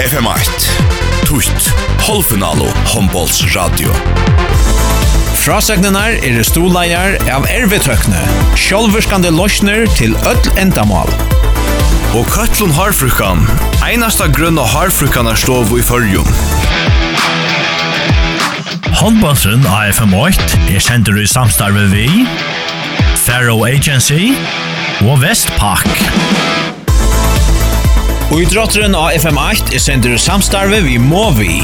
FM8 Tutt Holfinalo Hombols Radio. Frasegnenar er stoleier av ervetrøkne Sjolverskande løsner til öll endamal Og Køtlun Harfrukan Einasta grunn av Harfrukan er stov i fyrjum Håndbåndsen AFM8 er sender i samstarve vi Faro Agency og Vestpak Og i drotteren av FM8 er sender samstarve vi må vi.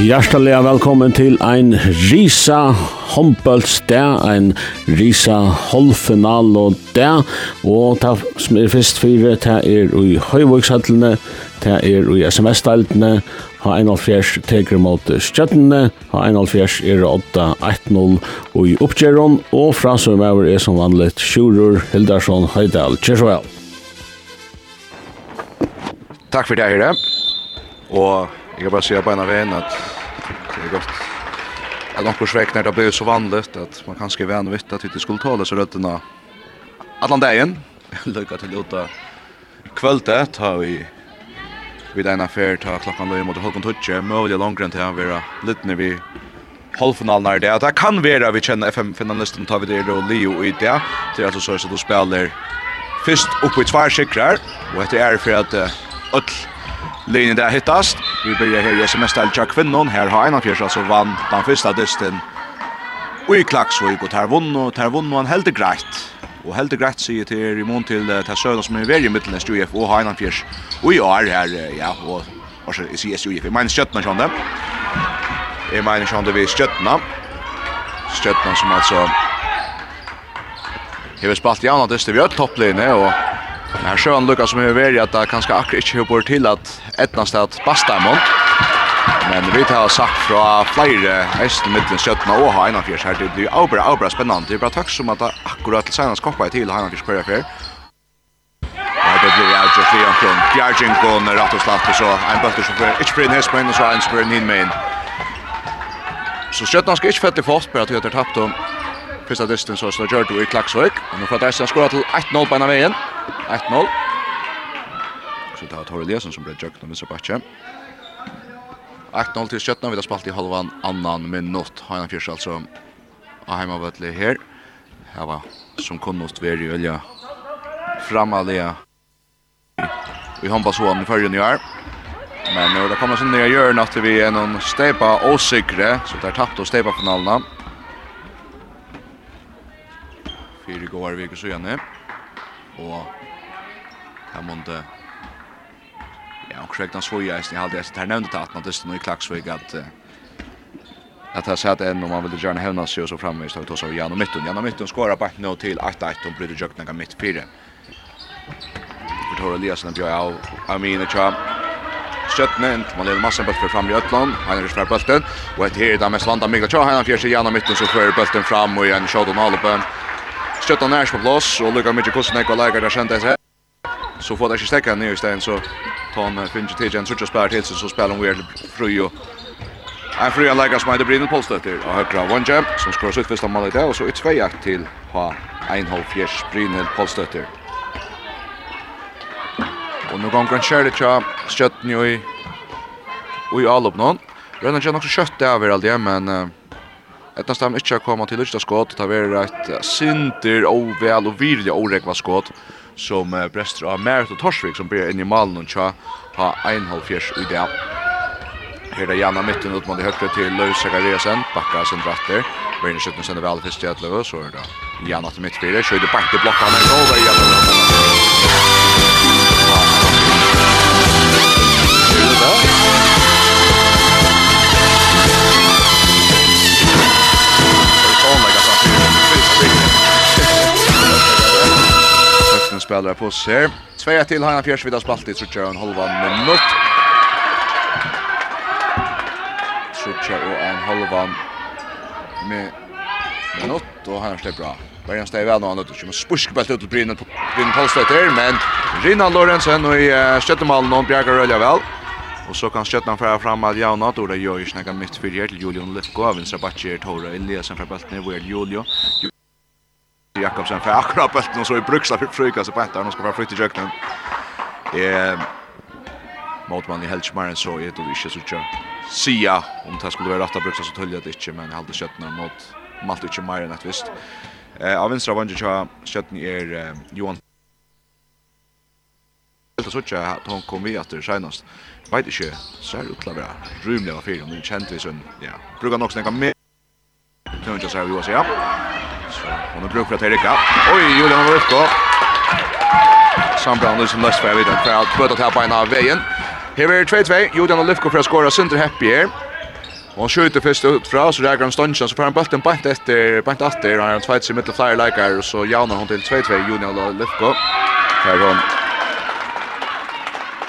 Hjertelig velkommen til ein Risa Håndbølts ein Risa Hållfinal og det, og ta som er fyrst fire, ta er i Høyvågshøttene, ta er i SMS-deltene, ha 1,5 teker mot Stjøttene, ha 1,5 er 8-1-0 og i oppgjøren, og fra som er er som vanlig Sjurur Hildarsson Høydal. Kjørsvel! Takk for det, Høyre. Og Jeg kan bare si på ena veien at det er godt. Att någon svek när det blir så vanligt att man kanske skrive en vitt att det skulle tala så rötterna allan dagen. Lycka till låta kvöldet har vi vid en affär ta klockan då mot Håkon Tutche. Möjliga långgränt här vara lite när vi halvfinalen är det. Det kan vara vi känner FM-finalisten tar vi det då Leo i det. Det är alltså så att du spelar först upp i två skickrar Och det är för att öll linjen där hittast. Vi börjar här i SMS-stället Jack Finnon. Här har en av fjärs alltså vann den första dysten. Och i klacksvig och tar vunn och tar vunn och han helt greit. Och helt greit säger till er i mån till ta sögna som är värre i mitten i SJF och har en av fjärs. Och i år här, ja, och och så i UF. Jag menar sköttna sjönda. Jag menar sjönda vid sköttna. Sköttna som alltså... Jag vill spalt i annat dyster vid öll topplinje och Men här sjön Lucas som är veri att det kanske akkurat inte hör bort till att ettna stad Bastamont. Men vi tar sagt fra flere eisen middelen skjøttene og ha en fjärs här det blir avbra, avbra spennende. Det er bara takk som at det akkurat til senast koppa till han fick kvar för. Ja, det blir jeg just fri Anton. Bjargin går rätt och slapp så en bøtter som för It's Prince Hespen og så en spår in main. Så skötna ska inte fälla fast på at jag har tapt om Första distansen så slår Gjördu i Klaxvik. Och nu får det sen skora till 1-0 på ena vägen. 1-0. Så det var Torre Lesen som ble jøkken av Vinsterbakke. 1-0 til Skjøtna, vi har spalt i halvan annan minutt. Heina Fjers altså av heimavøtli her. Her var som kunnost veri i ølja framalega i håndballsåan i fyrrjun i år. Men når det kommer sånn nye hjørn at vi er noen steipa åsikre, så det er tapt og steipa finalene. Fyre går vi ikke så gjerne. Og Här måste Ja, och skrek den svoja i halde Det här nämnde att man dysten i Klaxvik att att ha sett en om man vill gärna hävna sig och så framme istället då så Jan och Mittun. Jan och Mittun skorar bara nu till 8-1 och bryter jökna mitt fyra. Tor Eliasen bjöd av Amina Cham. Stjøtnen, man leder massen bøtt for fram i Øtland, Heinrich fra bøtten, og etter her da mest landa Mikla Tja, Heinrich fjerst gjennom midten, så fører bøtten fram og igjen Sjodon Hallepen. Stjøtnen er på plass, og lukka mykje kosten ekva leikar der kjente seg så får det ikke stekka ned i stedet, så tar han finner til en suttje spær til, så spiller han Weird fri og En fri anlegger som heter Brynil Polstøtter og høyre av Vondje, som skår sitt første mål i dag, og så utveia til ha Einhold Fjers Brynil Polstøtter. Og nå ganger han kjærlig tja skjøtten jo i i all alop nå. Rønner kjenner også kjøtt det av her aldri, men etter stemmen ikke har kommet til Lysta skått, det har vært et sinter og vel og virkelig åregva skott som uh, brester av Merit og Torsvik som blir inn i malen og tja ha 1,5 i det. Her er Janna midten ut mot i høyre til Løy Zakariasen, bakka sin dratter. Verne skjøtten sender vel først til Løy, så er det Janna til midtfire, kjøyde bank til blokka, han er Janna. spelare på sig. här. Två till Hanna Fjärsvid har spalt i Trutja och en halva minut. Trutja och en halva med minut och Hanna släpper bra. Bergen steg vel nå, väl någon annat. Men spuskbält ut til Brynen på Brynen Polstöter. Men Rina Lorentzen og i støttemalen og och Bjergar Rölja väl. Och så kan Stöttan föra fram att Jauna då det gjør ikke snäga mitt fyrhjärt til Julian Lefko. Vinstra backjer Tora Eliasen för bulten i Julian. Petter Jakobsen för akkurat bulten och så i bruksla för frukas och Petter nu ska vara flytt i jöknen. Eh Motman i Helsingborg så är det inte så tjockt. Sia om det skulle vara rätta bruksla så töljer det inte men hade köttna mot Malte inte mer än att visst. Eh av vänstra vänster så köttna är Johan Det så tjockt att hon kom vi att det senast. Vet inte så är det klara. Rymliga fyra men känt vi sån ja. Brukar nog snacka med Nu inte så här vi var så ja. Och nu brukar det rycka. Oj, Julian var uppe. Sambrandur som nästa jag vet att för att böta tappa en av vägen. Här är 2-2. Julian och Lifko för att skåra Sunter Happy här. Och han skjuter först ut fra, så räcker han stunchen, så får han bulten bant efter, bant efter, och han tvejt sig mittel flera läkare, och så jaunar hon till 2-2, Julian och Lifko. Här hon.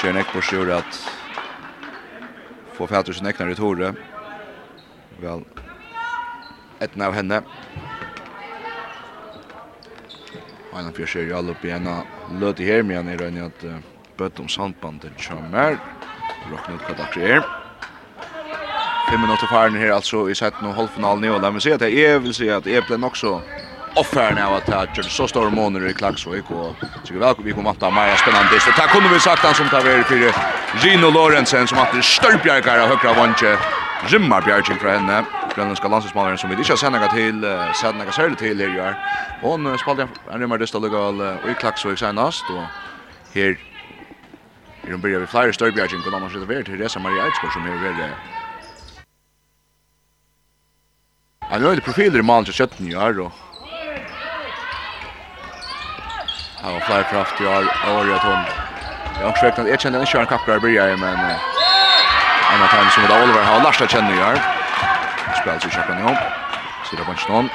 Tjern Ekbors gjorde att få fätter sin äknare i Tore. Väl, ett av henne. Einar Fjørs er i alle oppe igjen og her, men jeg regner at uh, bøtt om sandbandet kommer. Råkne ut hva det er. Fem minutter faren her altså i sett og halvfinalen i, og la meg si at jeg vil si at jeg ble nok så offeren av at jeg gjør så store måneder i Klagsvøk, og sikkert vel vi kommer at det er mer spennende. dist. Og det kunne vi sagt han som tar ved for Rino Lorentzen, som at det er størpjerkere av høyre vantje. Rimmar Bjergjeng fra henne, grønlandska landslagsmanneren som vi ikke har sendinga til, uh, noe særlig til her i år. Og hun uh, spalte en rimmar dysta lukkal uh, i Klaksvøk senast, og her er hun byrjar vi flere større bjergjeng, og da man sitter ved til Reza Maria Eidsgård som er veldig... Han er profiler i malen til 17 i år, og Han var flere kraft i år, og jeg tror han. Jeg har ikke vekket, jeg kjenner ikke han kapper her byrjar, men... Uh, en av dem som vil Oliver har Lars kjenner gjør. Spiller sig kjøkken jo. Sida på en stånd.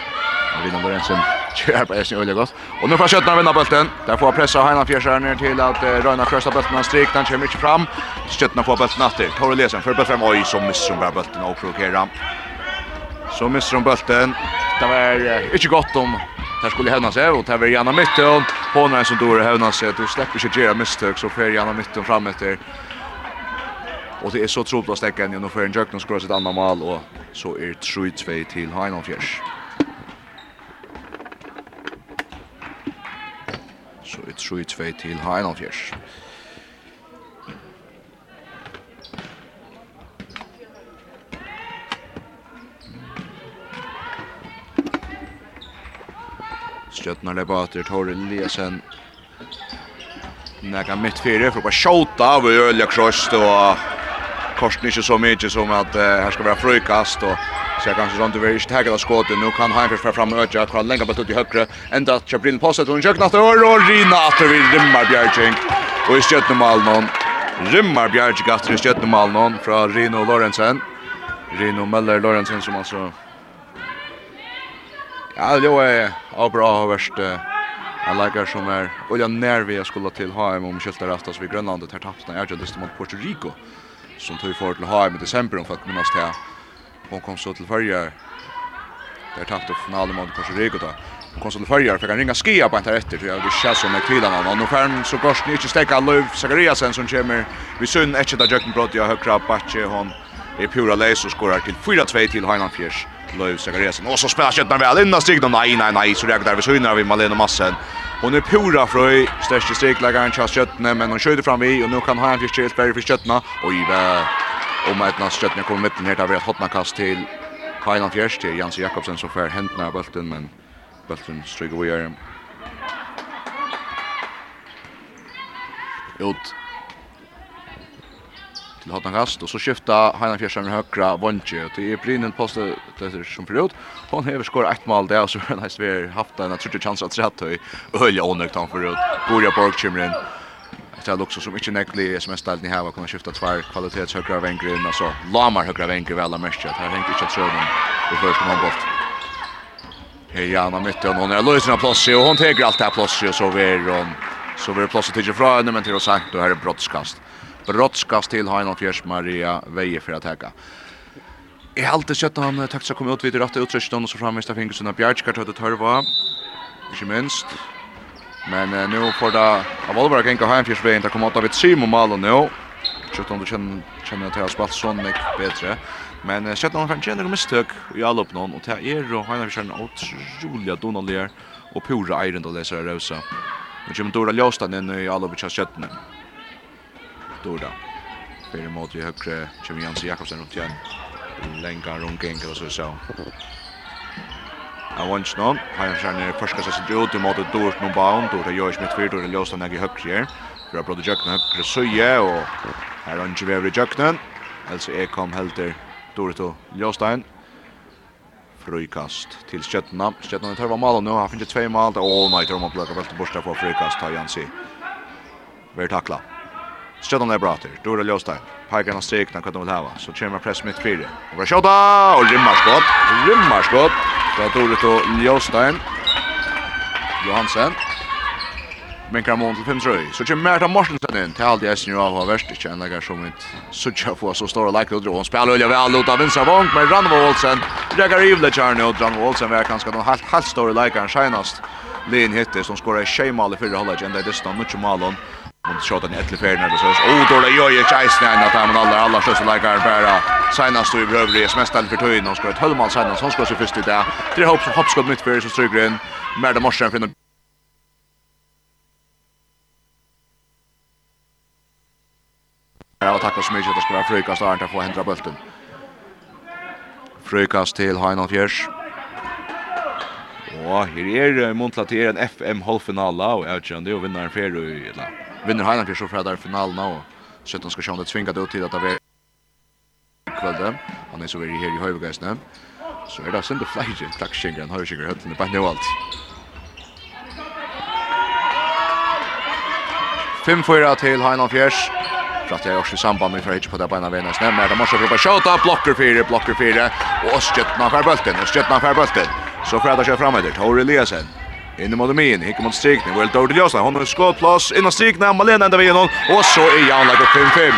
Vinner Lorentzen kjører på Esen Ulle godt. Og nå får Kjøttene vinna bølten. Der får pressa Heina Fjersjær ned til at Røyna krøsta bølten hans strik. Den kommer ikke fram. Kjøttene får bølten etter. Tore Lesen for bølten frem. Oi, så misser hun bare bølten og provokerer. Så misser hun bølten. Det var ikke godt om Där skulle hävna sig och där var Janna Mitten. Hon är som då hävna sig. Du släpper sig göra misstag så får Janna och fram efter Och det är så troligt att stäcka en och för en jökna skrås sitt andra mål och så är 3-2 till Heinolf Fjärs. Så är 3-2 till Heinolf Fjärs. Stjötnar Lebater, Torre Tori Eliasen. Nega mitt fyrir, for bara bare av Ölja Krost og kosten inte så mycket som att uh, här ska vara frukast och så jag kanske du vill inte tagga det skottet. Nu kan Heinrich för fram öka, kan länga bort ut i högre. Ända till Brillen på sig, en köknar till och Rina att vi rimmar Bjärking. Och i stöttemal någon. Rimmar Bjärking efter i stöttemal någon från Rino Lorentzen. Rino Möller Lorentzen som alltså... Ja, det var bra har värst... Uh, Jag som är Ulja Nervi jag skulle till HM om skyltar rastas vid Grönlandet här tappsna är just mot Puerto Rico som tog for til HM i december om folk minnas her. Hon kom så til fyrjar, der tappte finalen mot Costa Rica da. Hon kom så til fyrjar, fikk han ringa skia på etter etter, det kjæs som er kvilan han. Og nå fær han så gorsen ikke stekka Løv Zachariasen som kommer vi sunn etter da Jøkken Brody og høyra Batje, hon er pura leis og skorar til 4-2 til Heinan Fjers. Löv Zachariasen, och så spela kjøttene vel, innan stigna. nei, nei, nej så reagerar vi sunnar vi Malena Massen. Hon är pura fröj, största streklagaren till Skötne, men hon skjuter fram i och nu kan ha en första spärr för Skötne. Oj, vad om ett nas Skötne kommer mitten här där vi har hotna kast till Kailan Fjärs till Jansi Jakobsen som får händerna av bulten, men bulten stryker vi gör. Ut til Hotna Kast og så skifta Heinar Fjärsson høgra Vonje och det är Brinen poste det som förut. Hon har skora eitt mål der så han har väl haft en naturlig chans att sätta i Ölja onökt han förut. Borja Borg chimren. Det er också som ikke nekli SMS stalt ställd ni här och skifta tvær kvalitets högra vänker og så Lamar högra vänker väl har mest. Här hengt inte tröden. Det første man bort. Hejana mitt og hon er løysen av plossi og hon tar alt det här plats och så vidare. Så vi plossi tidsi fra henne men til å sagt og her er brottskast brottskast til Hainan Fjers Maria Veje for å teka. Jeg har alltid sett han takta komme ut vid rätta utrustningen och så framvist av framvista fingrarna Bjärkart hade tørva, ikke minst. Men eh, nu får det av Oliver Genka Heimfjørsveien til å komme ut av ett Simon Malo nå. Sjötta om du kjenner känner att jag spalt sånn ikke bedre. Men eh, sett om han känner noen mistøk i alle upp någon. Och det är och Hainan Fjärs är otroliga donalier och pura eirende lese av Rausa. Nu kommer Dora Ljåstan inn i alle upp i kjöttene. Dorda. Fyrir mot i högre kommer Jansi Jakobsen runt igen. Länga rundgänger og så så. Jag vant snart. har är han första sig sitt ut i mot ett dårt någon bound. Dorda gör mitt fyrt, Dorda lösa när i högre här. För att Brother Jökna högre søye, og her har inte vi över Jökna. Alltså är kom helter Dorda och Ljöstein Frøykast til Skjøttena. Skjøttena tar var malen nå, Han finner två mal, Åh nej, de har plockat bort borta på Frøykast, tar Jansi. Vär tackla. Stjøttan er bra til. Dora Ljøstein, peikar han strykna hva de vil hava, så kommer press mitt fire. Og bra kjøtta, og rymmar skott, rymmar skott, fra Dora til Ljøstein. Johansen. Men kan mån til 5-3. Så kommer Merta Morsensen inn, til alt jeg snur av hva verst, ikke en lager som mitt suttja få så stora leik og dro. Han spiller ulja vel ut av vinstra vong. men Ranvo Olsen, Regar Ivle kjærne og Ranvo Olsen var kanskje noen halvt halvt store leikaren senast. Lin hittis, som skorar i tjej mal i fyrre hållet. enda i distan, nuttje malon. Och så den ett lefer när det så. Oh, då det gör ju chase när att han alla alla så likar bara. Senast då i brövre är mest all för töjen och ska ett höllman senast som ska se först i där. Det hopps hoppskott mitt för så stryker in. Märda Morsen finner Ja, tack så mycket att det ska vara frukast och att få hända bulten. Frukast till Heinolf Fjärs. Og her er muntla til en FM-halvfinale, og jeg vet ikke om det er vinnaren fyrir, eller vinner Heineken så för där finalen och så att de ska se om det tvingat ut till att det kvällen. Han är så vi här i Höjbergäsne. Så är det sen det flyger tackshingar han har ju sig hötten på nu 5-4 till Heinan Fjärs. För att jag också i samband med Frejtje på det på ena vänner. Snämmer, det måste ropa tjata, blocker fyra, blocker fyra. Och Östgötna för bulten, Östgötna för bulten. Så Fredda kör fram med det, Tor Eliasen. In i Malmöin, hickar mot Stigna, väl då till Josla, hon har skott plats, innan Stigna, Malena ända vid honom, och så är Jan lagt 5-5.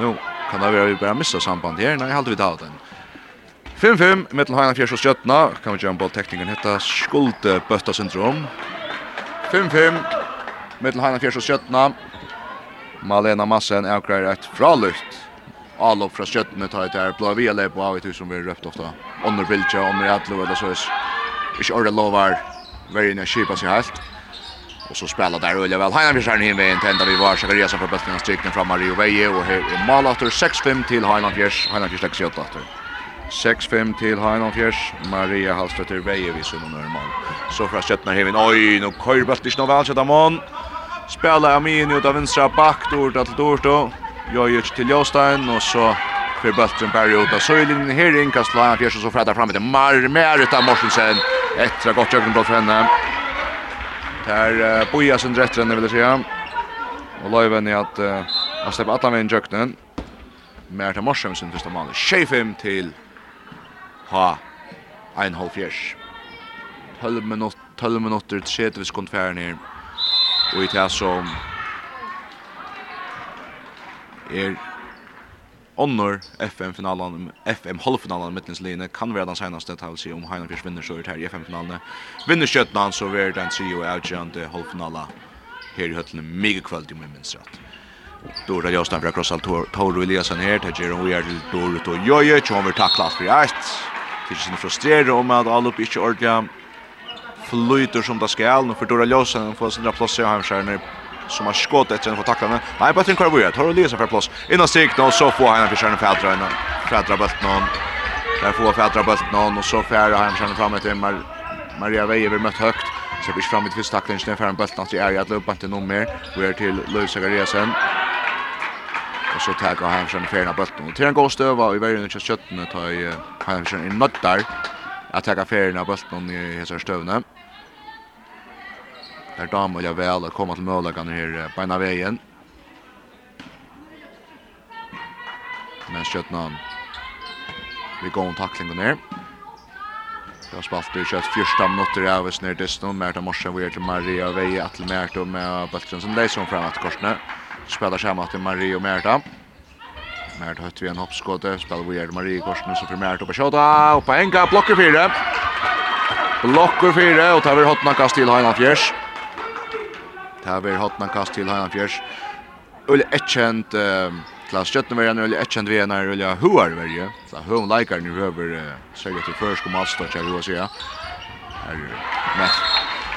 Nu kan det vara vi bara missa samband här, nej, halde vi ta den. 5-5 mittel Heina Fjers og Stjötna. Kan vi gjøre en bolltekningen hetta Skulde Bøtta-syndrom. 5-5 mellan Hajna Fjärs och Stjötna. Malena Massen avgrar ett fralukt. Allo fra skjøttene tar etter blå via lepo av et hus som vi røpt ofta. Ånder Vilja, ånder atlo eller så is. Ikke ordet lovar verine kipa seg helt. Og så spelar der Ulja vel. Heinar in hinveien til enda vi var Sakariasen fra Bøttene strykning fra Mario Veie. Og her er Malater 6-5 til Heinar Fjers. Heinar Fjers legger seg opp 6-5 til Heinan Fjers. Maria Hallstrøtter Veie vi sunn normal. Så fra skjøttene hinveien. Oi, nå køyrbøtt ikke noe vel, skjøttamon. Oi, Spela Amin ut av vinstra back Dorda till Dordo. Jojic till Jostein och så för bulten bär ut av Söjlin. Här inkast Lana Fjersson så frätar fram till Marmer utav Morsensen. Ettra gott ögonbrott för henne. Där uh, bojas under rätt vill jag säga. Och Löven är att uh, han släpper alla med in jöknen. Merta Morsensen första mål 25 till ha en halv fjärs. 12 minutter, 12 minutter, 30 sekunder färre ner og i det som er Onnor FM-finalen, FM-halvfinalen mittenslinje kan være den senaste, det vil si om Heinefjers vinner så ut her i FM-finalene. Vinner Kjøtland så er den trio avgjørende halvfinala her i høttene mega kveld om jeg minns rett. Dora Jostan fra Krossal Toro Eliasen her, til gjør hun gjør til Dora Tojoje, som vil takle alt for ett. Til sin frustrere om at alle opp ikke ordentlig flyter som det skal. Nå får Dora Ljosen få sin plass i Hamskärner som har skått etter att få tackla den. Nej, bara tänker vi att har Lisa för plass. Innan stick då så får han fædra Stjärnan Fædra innan. Fädra Der får fædra bult någon Og så fædra han fram etter Mar Maria Veje vill møtt högt. Så vi fram i första fædra när färra bulten er är at löpa til noen mer. Vi er til Løy Sagariasen. Og så tar han Hamsson färna bulten. Och Til en god stöva i verden i kjøttene tar Hamsson i nöttar. Att ta färna bulten i hela stövnen där damer jag väl att komma till möjligheten här på ena vägen. Men Kötnan vi går om taklingen ner. Det har spalt i kött första minuter av oss ner dessutom. Merta Morsen vi är till Maria Veje att till Märta med Bölkström som leiser om frem framåt korsne. Spelar samma til Maria og Merta. Merta hött vi en hoppskåte. Spelar vi är till Maria korsne så för Märta på kjøtta. Och på enka blocker fire. Blocker fire. och tar vi hotna kast till Heinald Fjärs. Det har vært hatt en kast til Heinan Fjers. Ulle etkjent, Klaas Kjøttenvergen, ulle etkjent vi er ulle hoarverje. Så hun leikar nu høver sørget til først om alt stått her hva sier.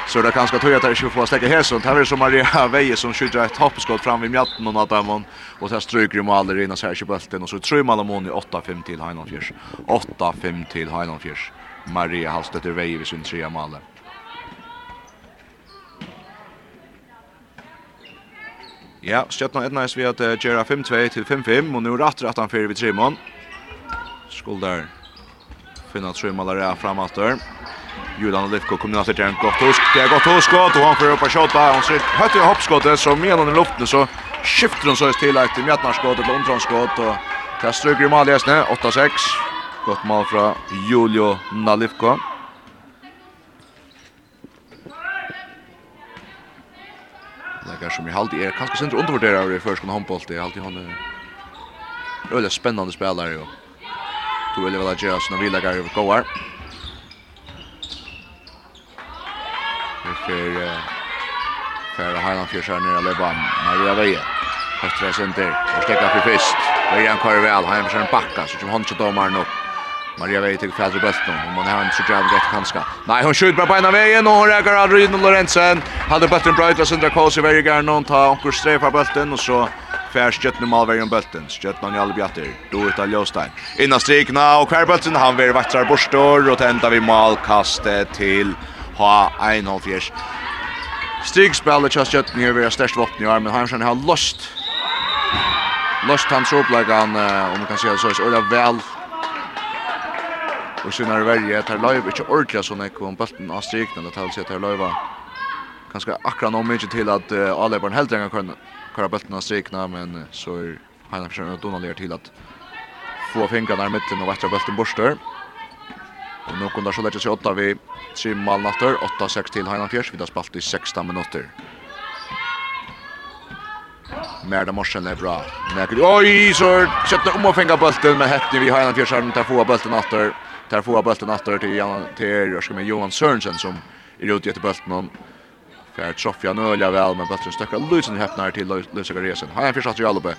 Så det er ganske tøy at det ikke får stekke hesund. Her er som Maria Veie som skydder et hoppskott fram ved mjatten og natt dem. Og så stryker i maler inn og ser ikke bølten. Og så tror man om hon i 8-5 til Heinan Fjers. 8-5 til Heinan Fjers. Maria Halstetter Veie ved sin tredje maler. Ja, Stjøtna etna er vi at uh, Gjera 5-2 til 5-5, og nå er at han fyrir vi Trimon. Skuldar finna Trimalare er fram atter. Julian Lifko kommer inn til en godt husk. Det er godt husk, og han fyrir opp av kjota. Han ser høyt i hoppskottet, så med han i luften, så skifter han så til eit til Mjatnarskottet til Undranskott, og til stryker i mal i 8-6. Godt mal fra Julio Nalifko. Lägger som i halt är kanske sent undervärderar i första handboll det är alltid han är väldigt spännande spelare ju. Du vill väl göra såna vill lägga över goar. Det är för att han får sig ner Leban. Maria Veje. Efter det sen där. Och stäcka för fest. Veje kör väl. Han försöker backa så som han inte domaren upp. Maria Veje till fjärde bulten. Om man har en så jävla rätt kanske. Nej, hon skjuter bara på ena vägen och hon räcker aldrig in Lorentzen. Hade bulten brøyta sindra kås i varje gång noen, ta onkur streifa bulten, och så fær skjøttene malverjen bulten. Skjøttene i alle bjatter, Då ut av Ljóstein. Inna strikna og kvar bulten, han vill vattrar borstor, og tenda vi malkastet til H1-4. Stigspillet kjast skjøttene er vera størst våpen i armen, Heimsen har lost. Lost han uppläggan. om man kan si det så, og det er vel Og sinna väl verje, det live løyv, ikke ordentlig sånn ekko om bulten av strikna, det er løyv, det ganska akkurat nog mycket till att uh, barn helt enkelt kan köra bulten av strikna men så är han försöker att Donald till att få fingrarna i mitten och vättra bulten borster. Och nu kunde så lägga sig åtta vid tre mål natter, 8-6 till Heinan Fjärs, vi har spalt i 16 minuter. Merda Morsen är bra. Näker, oj, så sätter om att fänga bulten med hätten vid Heinan Fjärs, tar få bulten natter. Tar få bulten natter till, till, till Johan Sörensen som är ute i bulten Där Sofia Nölja väl men bättre stöcka Lucen Heppnar till Lucen Resen. Har en försats i Albe.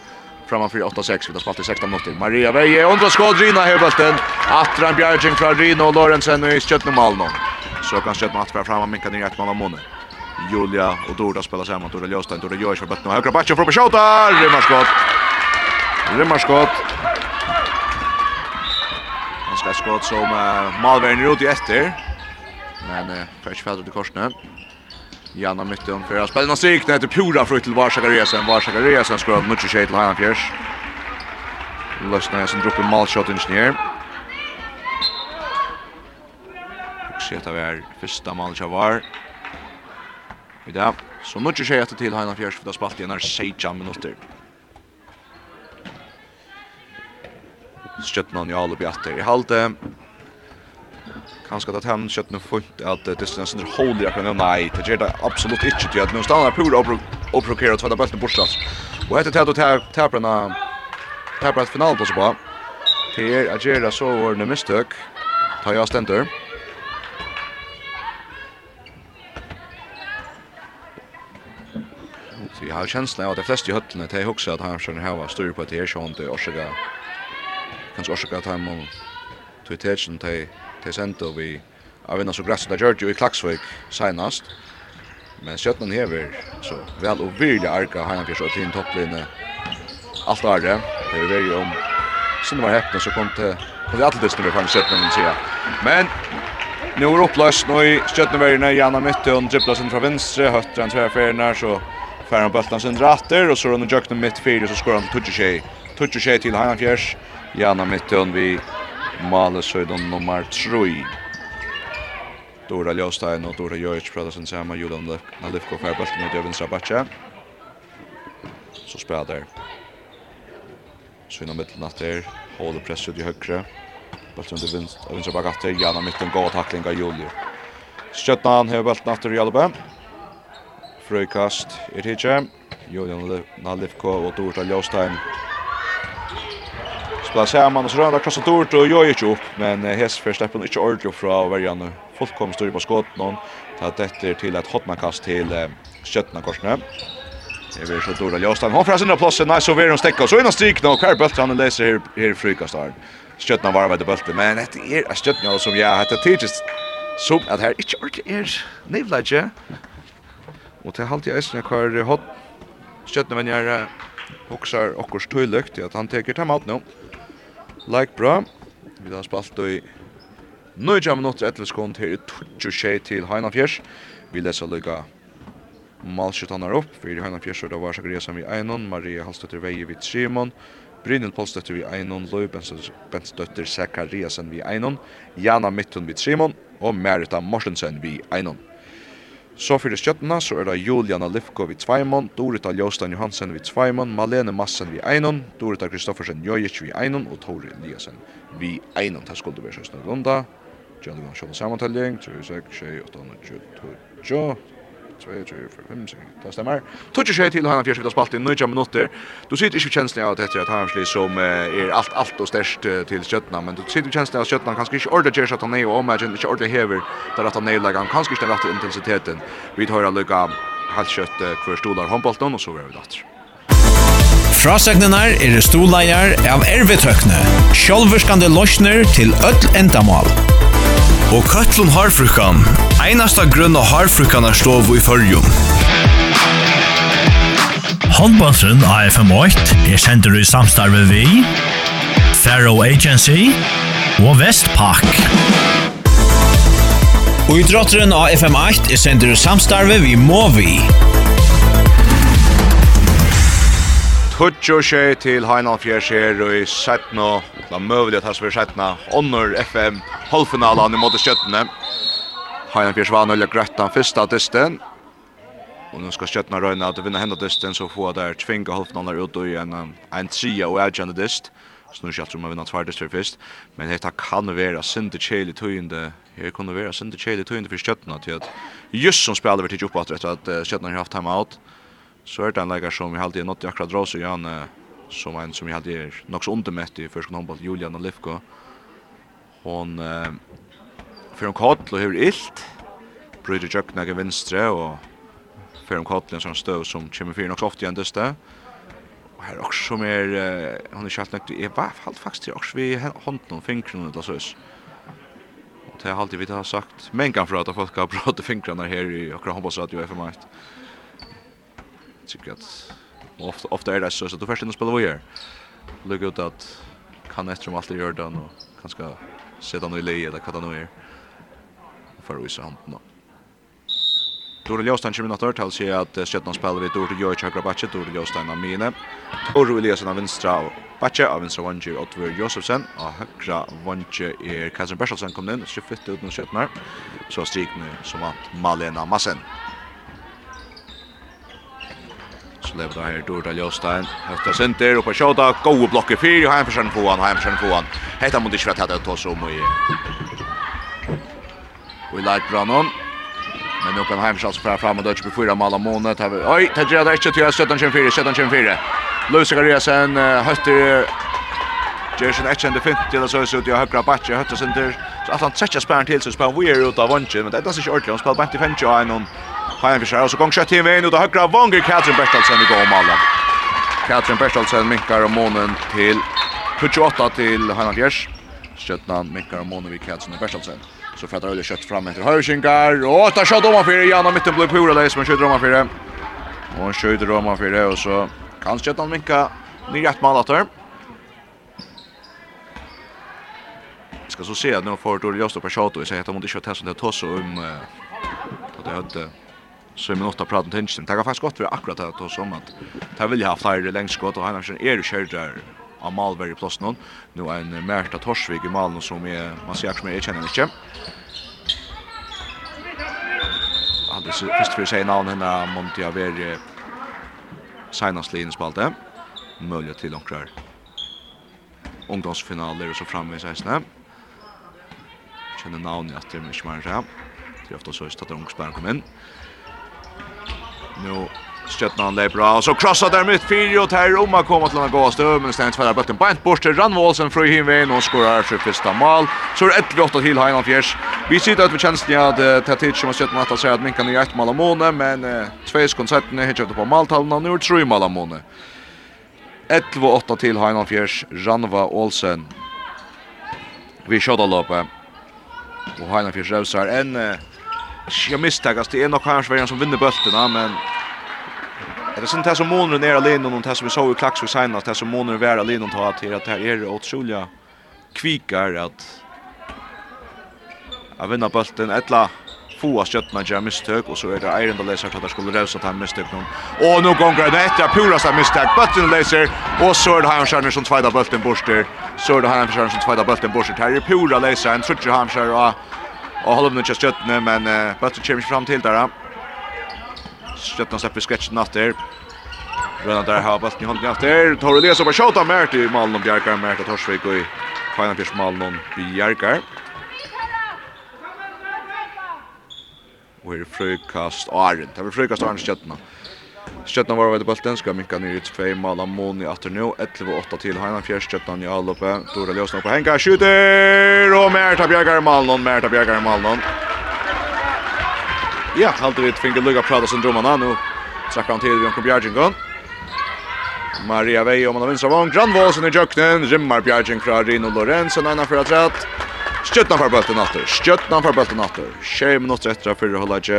Framan 4-8-6 vi vid spalt i 16 minuter. Maria Veje undra skåd Rina här bulten. Atran Bjergin från Rino och Lorentzen i Stjärtne Malmö. Så kan Stjärtne att framan minka ner ett man av månen. Julia och Dorda spelar samman. Dorda Ljöstein, Dorda Jörs för bulten. Högra backen från Bashota. Rimmarskott. Rimmarskott. Ganska skott som uh, Malvern är i efter. Men uh, för inte färdade korsna. Janna mitten för att spela någon sig det heter Pura Frukt till Varsaka Resen Varsaka Resen ska ha mycket Tjej till Hanna Fjärs Lösna är som droppar målshot ingenjör Och se att det är första målet var. Vi där. så mycket skit till Hanna Fjärs för att spela igen när 16 minuter Stjøtnan i alle bjatter i halte kanskje at han kjøtt noe fullt at det er sånn holy akkurat nå, nei, det gjør det absolutt ikke til at nå stannar pur opprokere og tvætta bølten bortstått. Og etter tæt og tæperen av tæperen av final på seg på, til er at gjør det så var det mistøk, ta jeg stenter. Så jeg har kjenslen av at de fleste i høttene, det er også at han skjønner var styr på at det er sånn, det er årsaka, kanskje årsaka at han må, til tætsen, det er til sento vi av vinnar så græst der George i Klaksvik senast. Men skjøtten hever så vel og virkelig arka han fyrst og til topplinne alt var Det Det er veldig om sinne var heppne så kom til kom til alltid når vi fann skjøtten min sida. Men nu er oppløst nå i skjøtten verina i Anna Mytte og dribbla sin fra venstre, høtter han tverferina så fær han bøttan sin ratter og så rundt jøkken mitt fyrir så skår han 26 26 til heian fyrst. Janna Mytte vi Malesøyden nummer 3. Dora Ljøstein og Dora Jøjic pratar sin saman Julian Nalifko færbølten ut i vinstra batja. Så spela der. Så innan mittlen at der, hålet press ut i høyre. Bølten ut i vinstra bak atter, gjerna mitten gå takling av Julio. Stjøtnan hever bølten atter i Jalbe. Frøykast er hitje. Julian Nalifko og Dora Ljøstein spela saman og så rör krossa dort och gör ju upp men hes för steppen inte ordentligt fra varjan fullkomligt stor på skott någon ta detta till ett hotmakast till Skötna korsne Det blir så dåligt Jostan. Hon får ner platsen. Nice så vill hon stäcka så innan stryk och kvar bult han läser här här frukastar. Skötna var det bulten men det är Skötna som jag hade tidigt som att här inte ordentligt är nevlage. Och det halt jag är kvar hot Skötna men jag huxar och kors tydligt att han tar hem ut nu. Like bra. Vi har spalt i nøyja minutter etter skånd her i 26 til Heina Fjers. Vi leser lykka Malskjøtanar opp, fyrir Heina Fjers og det var Sakariasen vi Einon, Maria Halstøtter Veie vid Simon, Brynil Polstøtter vi Einon, Løy Bensdøtter Sakariasen vi Einon, Jana Mittun vid Simon og Merita Morsensen vi Einon. Så fyrir stjøttena så er det Juliana Lifko vid Tveimon, Dorita Ljostan Johansen vid Tveimon, Malene Massen vid Einon, Dorita Kristoffersen Jojic vid Einon og Tore Eliasen vid Einon. Det skulle være sånn runda. Gjellum sjål samantelling, 36, 28, 28, 28, 3, 4, 5, 6, det stemmer. Tutsi seg til han fjerskvitt av spalt i 9 minutter. Du sitter ikke kjenslen av at dette er et som er alt, alt og størst til Skjøtna, men du sitter kjenslen av at kanskje ikke ordentlig gjør seg at han er og omegjen, ikke ordentlig hever der at han er legger, kanskje ikke den rette intensiteten. Vi tar lykka halvkjøtt hver stolar håndbolten, og så er vi datter. Frasegnenar er stoleier av ervetøkne, sjálvurskande løsner til öll endamal og Køtlun Harfrukan, einasta grunna Harfrukan er stov i fyrjum. Håndbåndsen AFM8 er sender i samstarve vi, Faro Agency og Vestpak. Og i idrotteren AFM8 er sender i samstarve vi Movi. Tutjo skje til Heinan Fjerskjer og i Sætna, la møvelig at hans som er Sætna, Onnur FM, halvfinalen i måte Skjøttene. Heinan Fjerskjer var nøyla grøtt den første dysten. Og nå skal Skjøttene røyne at vinna henne dysten, så få der tvinga halvfinalen ut i en, en tria og avgjende dyst. Så nu alt som å vinna tvær dyster først. Men dette kan være sinde kjeli tøyende, her kan være sinde kjeli tøyende for Skjøttene, til at just som spiller vi tidlig oppe etter at Skjøttene har haft time out så er det en leikar som jeg alltid er nått i akkurat rås og gjerne som en som jeg alltid er nok så undermett i første håndball. Julian og Lifko hon eh, fyrir om kodl og hever illt bryter jøkna i vinstre og fyrir om kodl en sånn støv som kommer fyrir nok så ofte igjen dyste. Og her også som er eh, hon er kjalt nøkt jeg var faktisk til også vi hånden og fingrene eller så og det har alltid vi har sagt men kan fra at folk har brått fingrene her i akkurat håndballsradio FM1 tycker att ofta ofta är det så så du först in spelar vad gör. Look ut att kan nästan alltid göra det och kanske sätta någon i leje eller vad det nu är. För att visa handen då. Tore Ljåstein kommer natt hørtal sier at Sjøtland spiller vi Tore Gjøy Chakra Batje, Tore Ljåstein av Mine, Tore Eliasen av Vinstra av Batje, av Vinstra Vanger Otvør Josefsen, av Høkra Vanger er Katrin Berselsen kom inn, ut uten Sjøtland, så strikene som vant Malena Massen. Så lever det her Dorda Ljóstein. Høyta Sinter, oppe Sjåta, gode blokker fyr, og heimforskjøren på han, og heimforskjøren på han. Hetta må det ikke være tett å ta seg og i... Og i noen. Men nu kan Heimskjall som fram och dödge på fyra mål av månet. Oj, det gör det inte till 17-24, 17-24. Lusa Gariasen, Hötter, Jason Etchen det fint till så så ut i högra backe, Hötter center. Så att han sätter spärren till så spelar vi ut av vanchen, men det är inte ordentligt. Han spelar bänt i 50 och Hajan Fischer, og så gong kjøtt i veien ut av høyre av Vonger, Katrin Bertalsen i går om alle. Katrin Bertalsen minkar om månen til 28 til Hajan Fjers. Skjøtnan minkar om månen vid Katrin Bertalsen. Så fettar Øyla kjøtt fram etter høyrekinkar, og ta kjøtt om han fyrir, Jan av mitten blir pura leis, men kjøtt om han fyrir. Og han kjøtt om han fyrir, og så kan Skjøtnan minka nyrjett malater. ska så se att nu får Tor Josto på shot och säger att de inte kört här som det tar så om att det hade så men åtta pratar om tension. Det kan faktiskt gott för akkurat det då som att där vill jag ha fler längskott och han har är kört där av Malberg plus någon. Nu en Märta Torsvik i Malmö som är man ser som jag känner inte. Aldrig så först för sig namn henne Monti Averi senast allt det. Möjligt till några ungdomsfinaler och så framme i 16. Känner namn i att det är mycket mer så. Det är ofta så att de ungspärren kommer in. Nu Stjøtnan han bra. Och så krossar der mitt fyri, og och om Roma koma til han gåa stöv men stein tverra bøtten bant bort til Randvålsen från Hinvein og skorar sitt fyrsta mal, Så er det 1-8 til Heinan Fjers. Vi sitter ut med kjenslen at det er tid som har sett att säga at Minkan är ett av måne men två konserten är hittat på måltavlan og nu er tru mal av måne. 11-8 til Heinan Fjers, Ranva Olsen. Vi skjuter loppet. Och Heinan Fjärs rövsar en jag misstagas det är nog kanske vem som vinner bulten men Det är sånt här som månar ner alene och det som vi såg i Klaxo senast det som månar är alene och tar till att det här är otroliga kvikar att att vinna bulten ettla få skjøttene gör misstök och så är det Iron the Laser att det skulle rösa til mistøk nå. Och nu går det etter pura seg mistøk, Bulten Laser och så är det Heim kör som tvåda bulten borster, så är det Heim kör som tvåda bulten borster, Här är pura Laser en trutcher han kör och Och håller nu just stöttne men uh, Bötter kommer fram till där. Stöttna släpper sketchen natt där. Redan där har bollen i hållet natt där. Tar det så bara skjuta mer till Malmö och Bjarkar mer till Torsvik och i Final Fish Malmö och Bjarkar. Och är frukast Arn. Det är frukast Arn stöttna. Stjøtna var ved bolten, skal minka nir i 2, Mala Moni atter nu, 11-8 til Heinan Fjers, Stjøtna i Alloppe, Dora Ljøsna på Henka, skjuter, og Merta Bjergar i Malnon, Merta Bjergar i Malnon. Ja, halte vi finger lukka prata syndromarna, nu trakkar han til Bjørnko Bjergingon. Maria Vei om han har vinstra vong, Granvåsen i Jøknen, rimmar Bjerging fra Rino Lorenzen, Einar fyrir atræt. Stjøtna for bølten atter, Stjøtna for bølten atter, 6 minutter etter fyrir holdet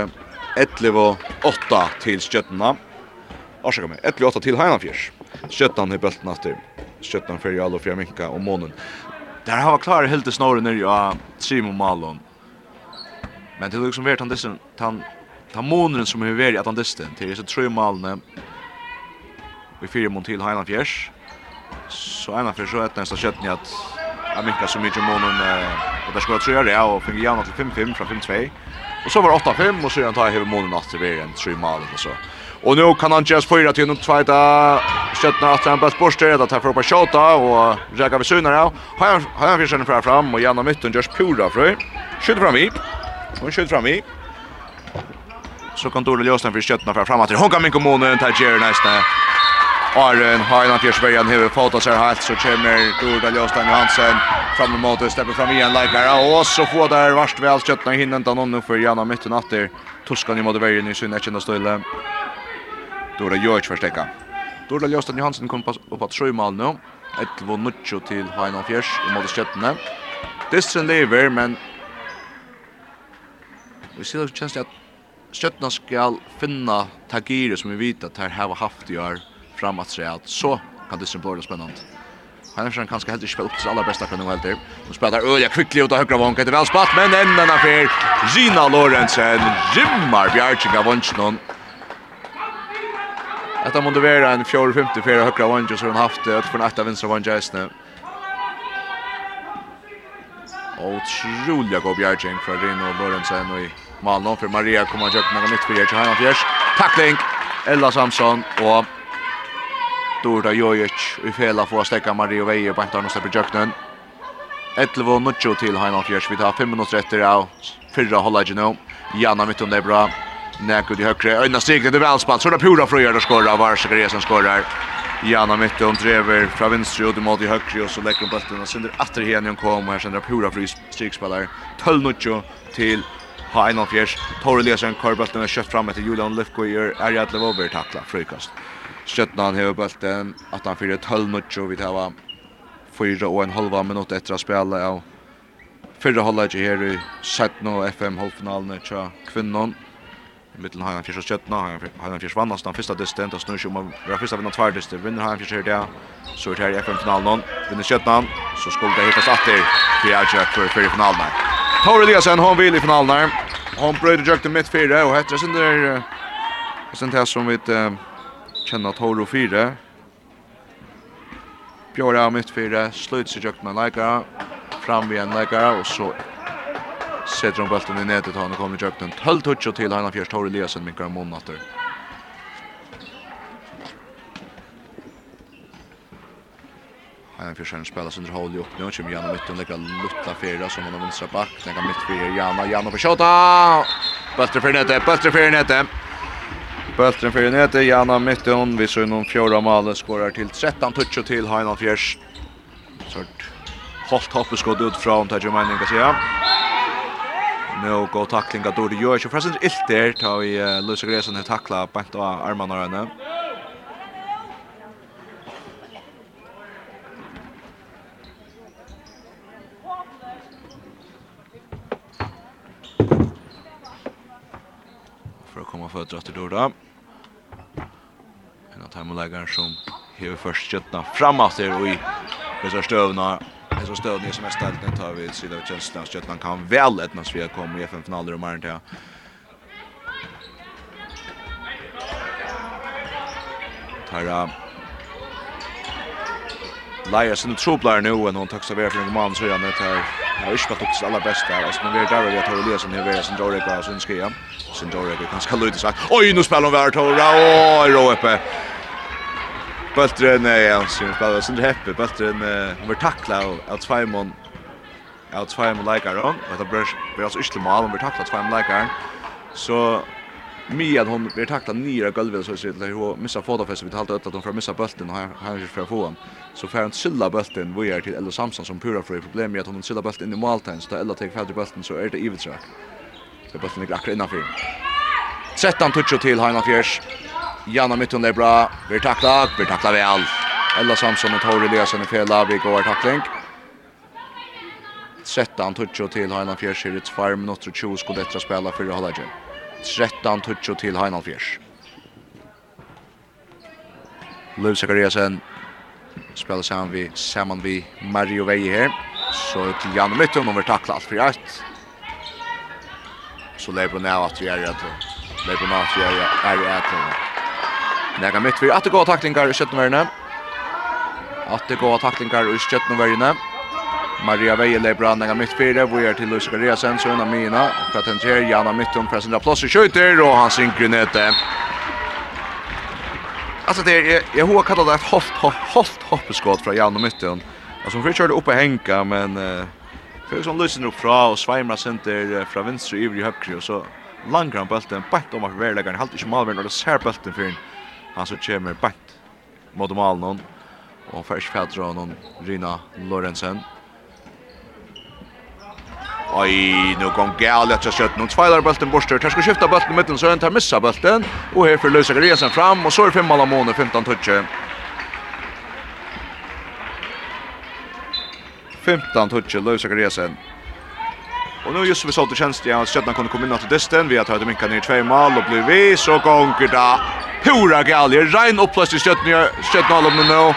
11-8 til Stjøtna. Orsaka mig. 1-8 till Heinanfjärs. Sköttan i bulten efter. Sköttan för Jalo för Minka och Månen. Där har klarat helt det snåren ner ja Simon Malon. Men det är liksom vart han dessen han han månen som är värd att han dessen till så tror Malon. Vi fyra mot till Heinanfjärs. Så ena för så ett nästa sköttan att Jag minns så mycket månen eh, och där ska jag tror det och fick gärna till 5-5 från 5-2. Och så var det 8-5 och så han tar jag hela månen att det blir en 3 mål och så. Och nu kan han just fyra till något tvåta skötna att han bara sportar det att för på skjuta och räka vid synarna. Har har han försöker fram fram och genom mitten görs pura för. Skjuter fram i. Hon skjuter fram i. Så kan Dorle Josten för skötna fram framåt. Hon kan min kommunen ta Jerry nästa. Arjen har en fjärs vägen hur fotas här helt så kommer Dorle Josten Johansen fram emot och släpper fram igen likar och så får där värst väl skötna hinner inte någon för genom mitten åter. Tuskan i mot vägen i sin känner stille. Dora Jörg förstekka. Dora Ljösten Johansen kom upp att sju mål nu. 11-9 till Hainan Fjärs i mot Stjärnorna. Distren lever men vi ser det känns att Stjärnorna ska finna Tagiri som vi vet att här har haft i år framåt sig att så kan det bli väldigt spännande. Han är kanske helt spela upp till allra bästa kan nu helt. Nu spelar Öja quickly ut av högra vånken. Det är väl spatt men ändan för Gina Lorentzen, Jimmar Bjarkinga Vonchnon. Att han måste vara en 4-50 för högra vanja så han haft det från åtta vänstra vanja nu. Otroliga god bjärging för Rino Lorentzen och i Malmö för Maria kommer att göra något nytt för Gerhard Hanfjärs. Tackling Ella Samson och Dorda Jojic i fela att stäcka Maria Veje på antarna släpper jöknen. 11 och Nuccio till Hanfjärs. Vi tar 5 minuter efter av förra hållet nu. Janna mitt under bra. Näkut i högre. Öjna stiglet till välspalt. Så är det Pura Fröjer och skorrar. Varsakar Esen skorrar. Janna mitt och drever fra venstre ut mot i högre och så lägger hon bulten och sänder efter igen hon kom och här sänder Pura fri strikspelare. 12-0 till ha en av fjärs. Torre Lesen kör bulten och kött fram efter Julian Lefko gör Arjad Levover tackla fröjkast. han hever bulten att han fyrer 12-0 vi tar fyra och en halva minut efter att spela av fyrra hållet här i 17 och FM-halvfinalen tja kvinnon mitten har han fyrir skjøttna, har han fyrir svannast, den fyrsta dysten, det snur seg om å være fyrsta vinna tvær dysten, vinner har han fyrir det, så er det her i FN-finalen, vinner skjøttna, så skulle det hittast atter fyrir Erkjøk for fyrir finalen her. Tor Eliasen, hon vil i finalen her, hon brøyder jøk til mitt fire, og hetter sin der, sin her som vi kjenner Tore og fire, Bjørra mitt fire, slutt seg jøk med leikere, fram vi en leikere, og så Sätter hon bulten i nätet och han kommer i jøkten. Tøll touch til Heina Fjers Tor Eliasen minkar om månader. Heina Fjers Heina spelas under hål upp nu. Kjem Jana mitten lägger lutta fyra som han har vinstra back. Lägger mitt fyra Jana. Jana på tjata! Bulten för nedet, bulten för nedet. Bulten för nedet, Jana mitten. Vi ser någon fjorda malen skorar till 13 touch och till Heinan Fjärs. Sort. Halt hoppet skott ut från Tajumani kan säga no go tackling att då det gör ju förresten ta där tar vi Lucy Gresen har tacklat bant av armarna henne. För att komma fötter efter Dorda. En av timeläggaren som hever först köttna framåt där och i Besar stövna Det så stöd ner som är ställt den tar vi sida av Chelsea så att man kan väl ett när vi kommer i FN finaler och morgon till. Tara Laia sin troplar nu och hon tacksar väl för en man så jag gärna tar Jag har inte tagit alla bästa här. Alltså, men vi är där och vi har tagit Eliasson här. Vi är Sindorek och Sin Sindorek är ganska lydigt sagt. Oj, nu spelar hon värd. Åh, Rå uppe. Bultren är ja, syns spelar så det heppe. Bultren han var tackla av Tvajmon. Av Tvajmon likar hon. Och det blir blir alltså ytterligare mål om vi tacklar Tvajmon likar. Så Mia hon blir tackla nyra golvet så så det hur missa fotofästet vi talade att hon får missa bulten och han är för få han. Så får han silla bulten vi är till Ella Samson som pura för problem med att hon silla bulten i måltiden så Ella tar färdig bulten så är det evigt så. Så bulten är akkurat innanför. 13 touch till Heinafjärs. Janna Mytton är bra. Vi tacklar, vi tacklar väl. Ella Samson och Tori Eliasson i fel av. Vi går tackling. 13 touch till Hainan Fjärs i 2 minuter och 20 skulle detta spela för Halagen. 13 touch till Hainan Fjärs. Lev Sakariasen spelar samman vi samman vi Mario Veje här. Så till Janna Mytton och vi tacklar allt för ett. Så lever nu att vi är rätt. Lever nu att vi är rätt. Nega mitt fyrir at goa taklingar i skjøttenverjene. At goa taklingar i skjøttenverjene. Maria Veje lebra nega mitt fyrir, vi er til Luis Gariasen, unna Mina, og hva tenter Jana Mitton presentera plass i skjøyter, og han synker nete. Alltså det är jag har kallat det hopp hopp hoppskott från Jan och Mytten. Alltså hon försökte uppe hänga men eh för som lösen upp från och svajmar center från vänster över i høyre och så långran bulten bänt om att värlägga han halt inte malvärn och så här bulten för han så kommer bant mot malen og først fætter han Rina Lorentzen Oj, nu kom gæl att jag skjuter. Nu tvålar bulten borster. Tar ska skifta bulten mitten så tar missa bulten. Och här för Lösa Gresen fram och så är fem femman av 15 touch. 15 touch Lösa Gresen. Och nu just vi såg tjänst känns det Stjärnan kunde komma in åt distan. Vi har tagit minka ner två mål och blir vi så gånger där pura gal. Det rein upplöst i om nu.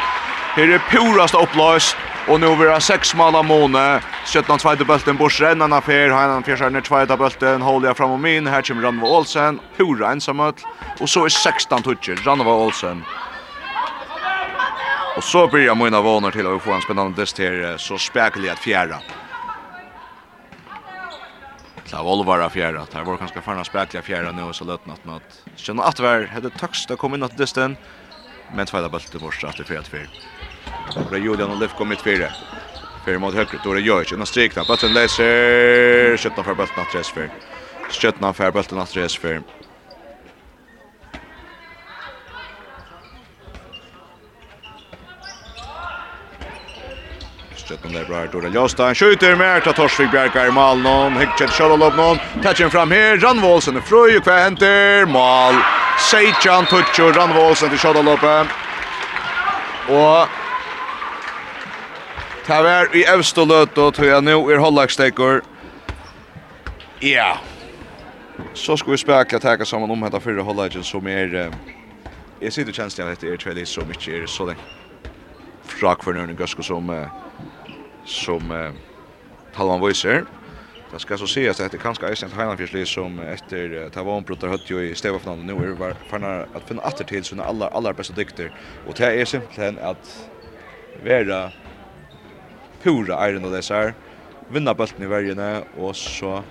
Här är purast upplöst. Och nu vi sex mål av Måne. Skötnan tvajta bulten bors rennan affär. Han fjärsar ner bulten. Håller fram om min. Här kommer Ranva Olsen. Pura ensamhet. Och så är 16 toucher. Ranva Olsen. Och så börjar mina vånar till att få en spännande dist här. Så späcklig att fjärra till var Oliver fjärra. Att här var kanske farna spräckliga fjärra nu så lätt något med att känna att var hade tax det kom in att dysten men tvåda bulten borsta att det för att Det och Julian och Lev kom mitt fyra. För mot höger då det gör ju en strikta bulten läser. Skjuter för bulten att resfer skjuter för bulten att resfer Stjøtten der bra Dora Han Skjuter mer til Torsvig Bjerkar i mål nån. Hygget kjøller opp nån. Tetjen fram her. Randvålsen er frøy og hva henter? Mål. Seitjan Tutsjo Randvålsen til kjøller. Og Ta vær i øvst og løt, og tror jeg nå er holdlagstekker. Ja. Så skal vi spekla teka sammen om dette fyrre holdlagen som er... Jeg sitter kjenst av dette er trelis som ikke er så lenge. Frak for nøyne Gøsko som... Uh, som eh, Talman Voiser. Det skal så sies at det kanske är til Heinanfjørsli som efter Tavonbrotter høtt jo i Stevafinalen nu är farna att finne åter till sine aller, aller beste dykter. Och det är simpelthen att vara pura iron och her, vinna bulten i vergene och så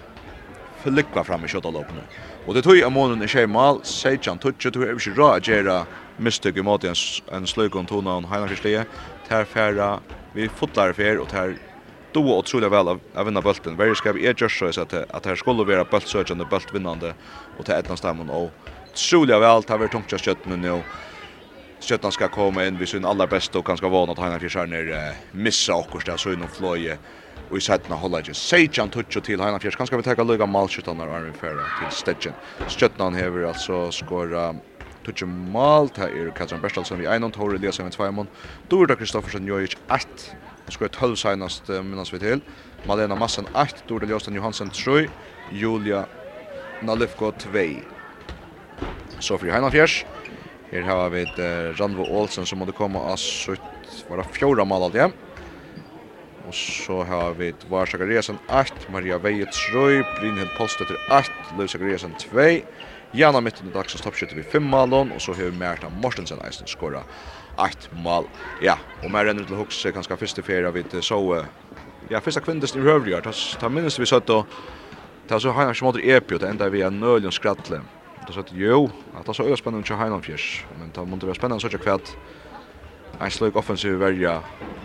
förlyckva fram i köttaloppene. Og det tog av månen i tjej mal, seitjan tutsi, tog er ikke rå at gjerra mistøk i en, en sløyk om tona og heilan kyrslige, ter færa vi fotlar fer og ter doa og trulja vel av vinna bulten. Veri vi er gjørs så at at her skulle vera bultsøkjande, bultvinnande og til etnans stemmen og trulja vel, det vi tungt kjøtt nu Stjøttan skal komme inn vi sin aller beste og kanskje vana at han fyrir sjarner eh, missa okkurst av søgn og fløye og i sætna holda ikke. Seidjan tutsi til Heinan Fjers, kanskje vi teka løyga malskjøttan av Armin Fera til Stedjen. Stjøttan hever altså skåra tutsi mal, det er Katrin Berstalsen vi einan, Tore Eliasson vi tveimon, Dorda Kristoffersen Jojic 1, han skår 12 senast uh, minnas vi til, Malena Massen 1, Dorda Ljåsten Johansen 3, Julia Nalifko 2. Så fyrir Heinan Fjers, Her har vi et uh, Randvo Olsen som måtte komme av sutt, var det fjorda mål alt, igjen. Og så har vi et Var Sakariasen 8, Maria Veie 3, Brynhild Polstetter 8, Løv Sakariasen 2, Jana Mitten i dagsens toppskytter vi 5 målån, og så har vi Merta Mortensen eisen skåra 8 mål. Ja, og mer renner til Hugs kanskje første ferie vi så, uh, ja, første kvindes i Røvrigard, ta minnes vi søtt og ta så har han ikke måtte epi, og det enda vi er nøylig og skrattle det sagt, jo, at det så øyla spennende til Heinolfjers, men det måtte være spennende sånn kvart en sløyk offensiv verja,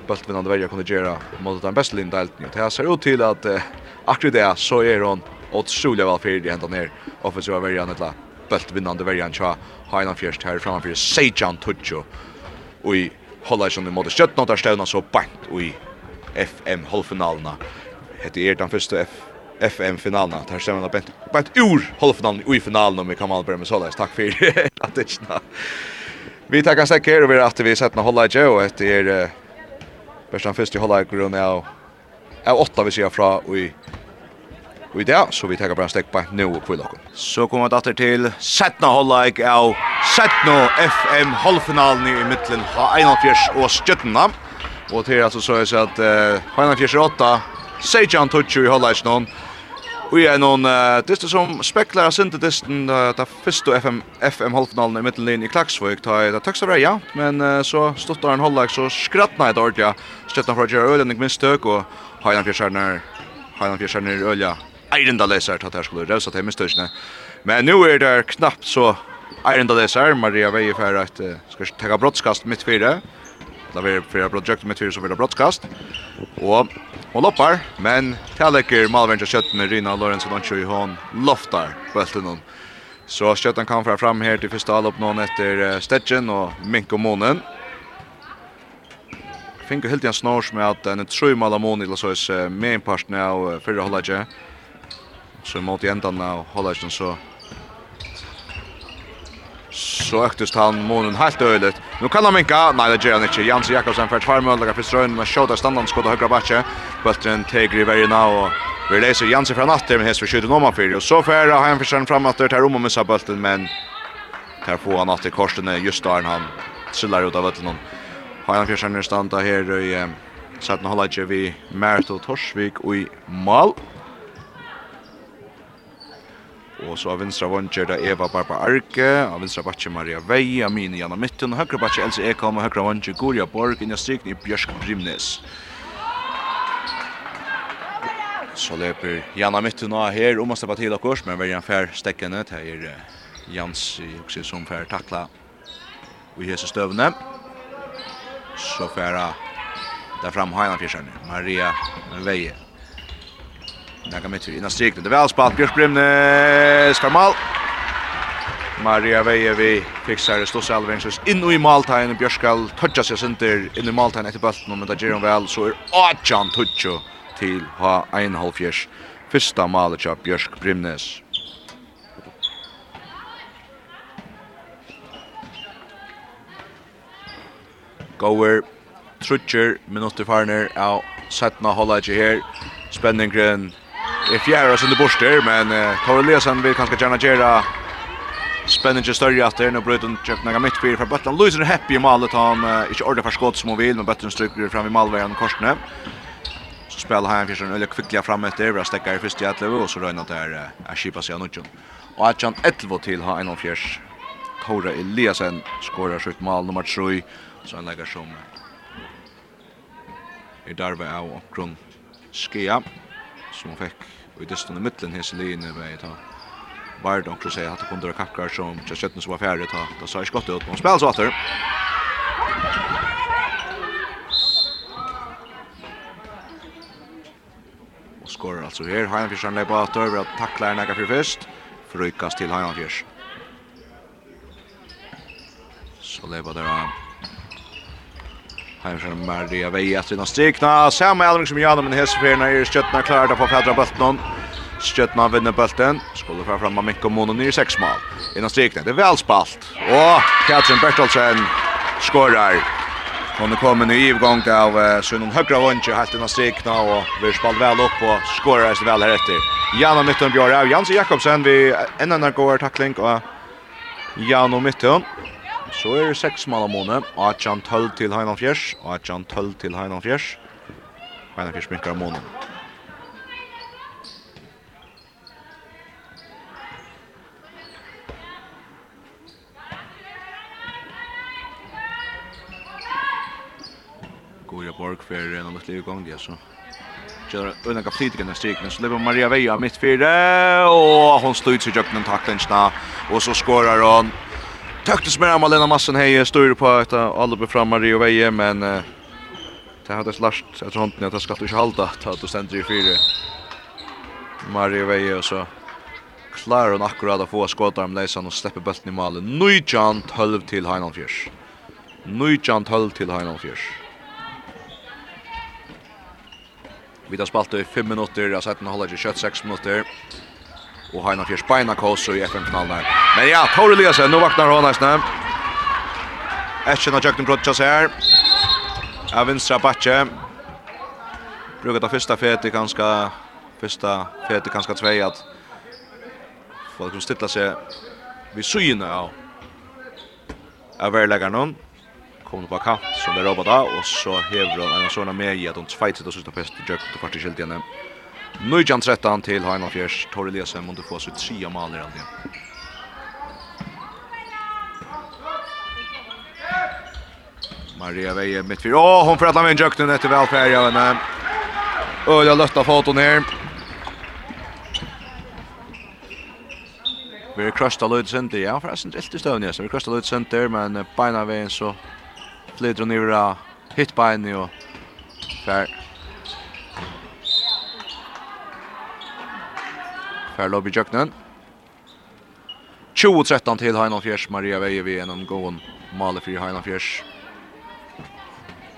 bøltvinnande verja kunne gjøre mot den beste linjen delten. Det ser ut til at eh, akkurat det så er hon otrolig vel fyrir i hendan her offensiva verja netla bøltvinnande verja til Heinolfjers her framfyr Seijan Tudjo og i holda som i måte skjøttna der stevna så bant og i FM-halvfinalena. Hette er den første F FM-finalen. Det här stämmer att Bent, ett ur halvfinalen och i finalen om vi kan allbörja med sådär. Tack för att det är Vi tackar säkert er och vi är att vi sätter hålla i Joe och är bästa först i hålla i grunna av av åtta vi ser fra och i Och i det så vi tar bara stäck på nu och kvill. Så kommer det åter till Setna Hållaik av Setna FM halvfinalen i mittlen H1 och Stjötna. Och det är alltså så att H1 och 8 Sejan Tuchu i Hållaik någon. Vi er noen uh, dyster som spekler av syntedysten uh, da første FM, FM halvfinalen i midtenlinjen i Klagsvøk. Da er det tøkst av ja, men uh, så stått der en hållag så skrattna et ordentlig. Støttene fra Gjera Ølen, ikke minst tøk, og Heinan Fjersjerner, Heinan Fjersjerner Ølja, eirenda leser, tatt her skulle røvsa til mistøkene. Men nu er det knappt så eirenda leser, Maria Veie for at uh, skal tega brottskast mitt fire. Da vi jeg fyrre brottskast mitt fire så vil ha brottskast. Og Hon loppar, men Talekker Malvenja Kjøttene, Rina Lorentzen och i hon loftar bulten hon. Så Kjøtten kan fra fram her til første allopp någon etter Stetjen og Mink og Månen. Fink og Hiltian snors med at en trøy mala Månen så sås med en parten av fyrre hållaget. Så mot i endan av hållaget så så öktest han månen helt öjligt. Nu kan han minka, nej det gör han inte. Jansi Jakobsen för tvär mål, för strön och skjuter stannan skott högra backe. Bulten teger i vägarna och vi läser Jansi från natten men häst för skjuter nummer 4 och så färra har han försökt framåt där om och missar bulten men där får han att i korsen just där han trillar ut av bulten. Har han försökt standa här i Sætna hålla ikke vi Merto Torsvik og i Mal. Og så av vinstra vånger da Eva Barba Arke, av vinstra backen Maria Vei, Amine Janna Mitten, og høyre backen Else Ekholm og høyre vånger Gorja Borg, inn innan strykning Bjørsk Brimnes. Så løper Janna Mitten av her, om å släpper til dere, men väljer en fær stäckande. Här är Jans også som fær takla i hese støvne. Så fær där fram Hajna Fjersson, Maria Veje. Naga mitt innan strikna. Det väl spalt Björk Brimne. Skarmal. Maria Veie vi fixar Stoss Alvensens inn i maltegn. Björk skal toucha seg sinter inn i maltegn etter bollen. Men da gjør hon vel så er Adjan toucho til ha en halvfjers. Fyrsta malet av Björk Brimnes. Goer trutcher minutter farner av setna hålla ikke her. Spenningren är fjärde som det borster, men eh, Torre Lesen vill kanske gärna göra spännande större att det nu bröt och köpt några mittfyr för Bötland. Louise är happy i målet, han eh, inte ordentligt för skott som hon vill, men Bötland stryker fram i målvägen och korsne. Så spelar han först en öliga kvickliga fram efter, och stäckat i första jättelöv och så röjnar det här är Ashipa sig anutjon. Och att han 11 till har en av fjärs. Torre Eliasen skårar sitt mål nummer 3, så han lägger som i darve av och grunn skia som hon i distan i mittlen hese linje vi ta var det också säga att det kunde kackar som just skötten som var färdigt ta då sa skottet ut på spel så åter och skorar alltså här Heinfisch han lägger åter över att tackla en näka för först frukas till Heinfisch så lever där Här från Maria Veja till någon strikna. Samma äldring som Janne men Hesefjärna är stöttna klara på Fedra Bultnon. Stöttna vinner bulten. Skulle fram fram Mikko Mono ny sex mål. Innan strikna. Det är väl spalt. Och Katrin Bertelsen skorar. Hon är kommande i ivgång av uh, Sunnum högra vunche helt innan strikna och vi spalt väl upp och skorar sig väl här efter. Janne Mitton Björn av Jans Jakobsen vi en annan går tackling och Janne Mitton. Så er det seks mål av måne. Atjan 12 til Heinan Fjers. Atjan 12 til Heinan Fjers. Heinan Fjers minkar av månen. Goria Borg för en av mitt liv igång det så. Gör undan strik, men så lever Maria Veja mitt fyra och hon står ut sig upp den tacklingen och så skorar hon Töktes med om Alena Massen hej styr på att alla fram Mario Veje men eh, det hade slasht jag tror inte att det ska inte hålla att det ständer i fyra. Mario Veje och så klarar hon akkurat att få skottarm läsan och släpper bulten i målen. Nujjan 12 till Hainan Fjärs. Nujjan 12 till Hainan Fjärs. Vi har spalt i 5 minutter, jeg har sett den holder ikke kjøtt 6 minutter och har en fjärs beina kors i FN-finalen. Men ja, Tori Eliasen, nu vaknar hon nästan. Etchen har jökten brottas här. Av vinstra backe. Brukar ta första fete ganska första fete ganska tvei at folk som stilla sig vid syna av av verläggaren kom på kant som det robba då och så hevron en såna med i att de tvejtet och sista fest jökten på partiskilt igen. Nujjan 13 till Heinafjärs. Torre Lesen måtte få sitt tria mål i alldeles. Maria Veje mitt för. Åh, hon får att lämna in jökten efter välfärg av henne. inte. Öliga lötta foton här. Vi krösta Lloyd Center. Ja, förresten rätt i stövn. Vi krösta Lloyd Center, men beina vägen så flyter hon över hitbein och färd. Her lobby Jöknen. 20-13 til Heinan Fjers. Maria Veje vi en gåen. maler for Heinan Fjers.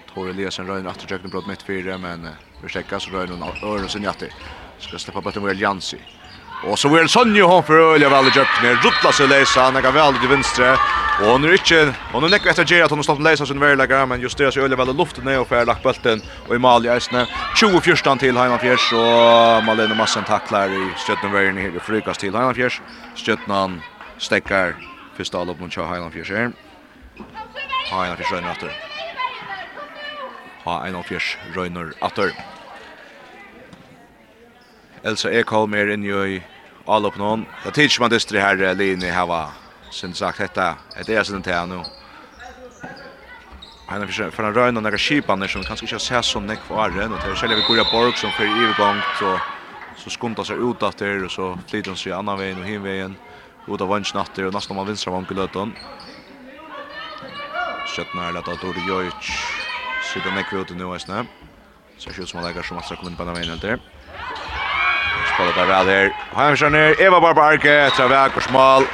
Tore Eliasen røyner etter Jöknen brott mitt fire, men vi sjekker så røyner hun øren sin jatter. Skal slippe bøtten med Jansi. Og så vil Sonja hon for øyla vel i jøkken. Rutla seg leisa, han er vel til venstre. Og hon er ikke, hon er nekka etter gjerra at hon har slått leisa sin verilegger, men justerer seg øyla vel i luften ned og fer lagt bulten og i mal i eisne. 20-14 til Heimann Fjers, og Malene Massen taklar i stjøtnen veien i frykast til Heimann Fjers. Stjøtnen stekkar fyrst av loppen til Heimann Fjers her. Heimann Fjers røyner atter. Heimann Fjers røyner atter. Elsa Ekholm er inne i all upp någon. Det tids man dystri här linje här va. Sen sagt detta är det sen till nu. Han försöker för en rön och några skipan som kanske inte ser så neck för arren och det själva vi går borg som för i gång så så skuntar sig ut efter och så flyter de sig annan vägen och hin vägen. ut av vanns natter och nästan man vinstra vann kulöton. Sjötna är lätta Dori Jojic. Sidan ekvi ute nu i snä. Så skjuts man lägger som att komma in på den vägen helt där. Spallet där vel her. Heimskjønner, Eva Barbarke, etter väg og smal.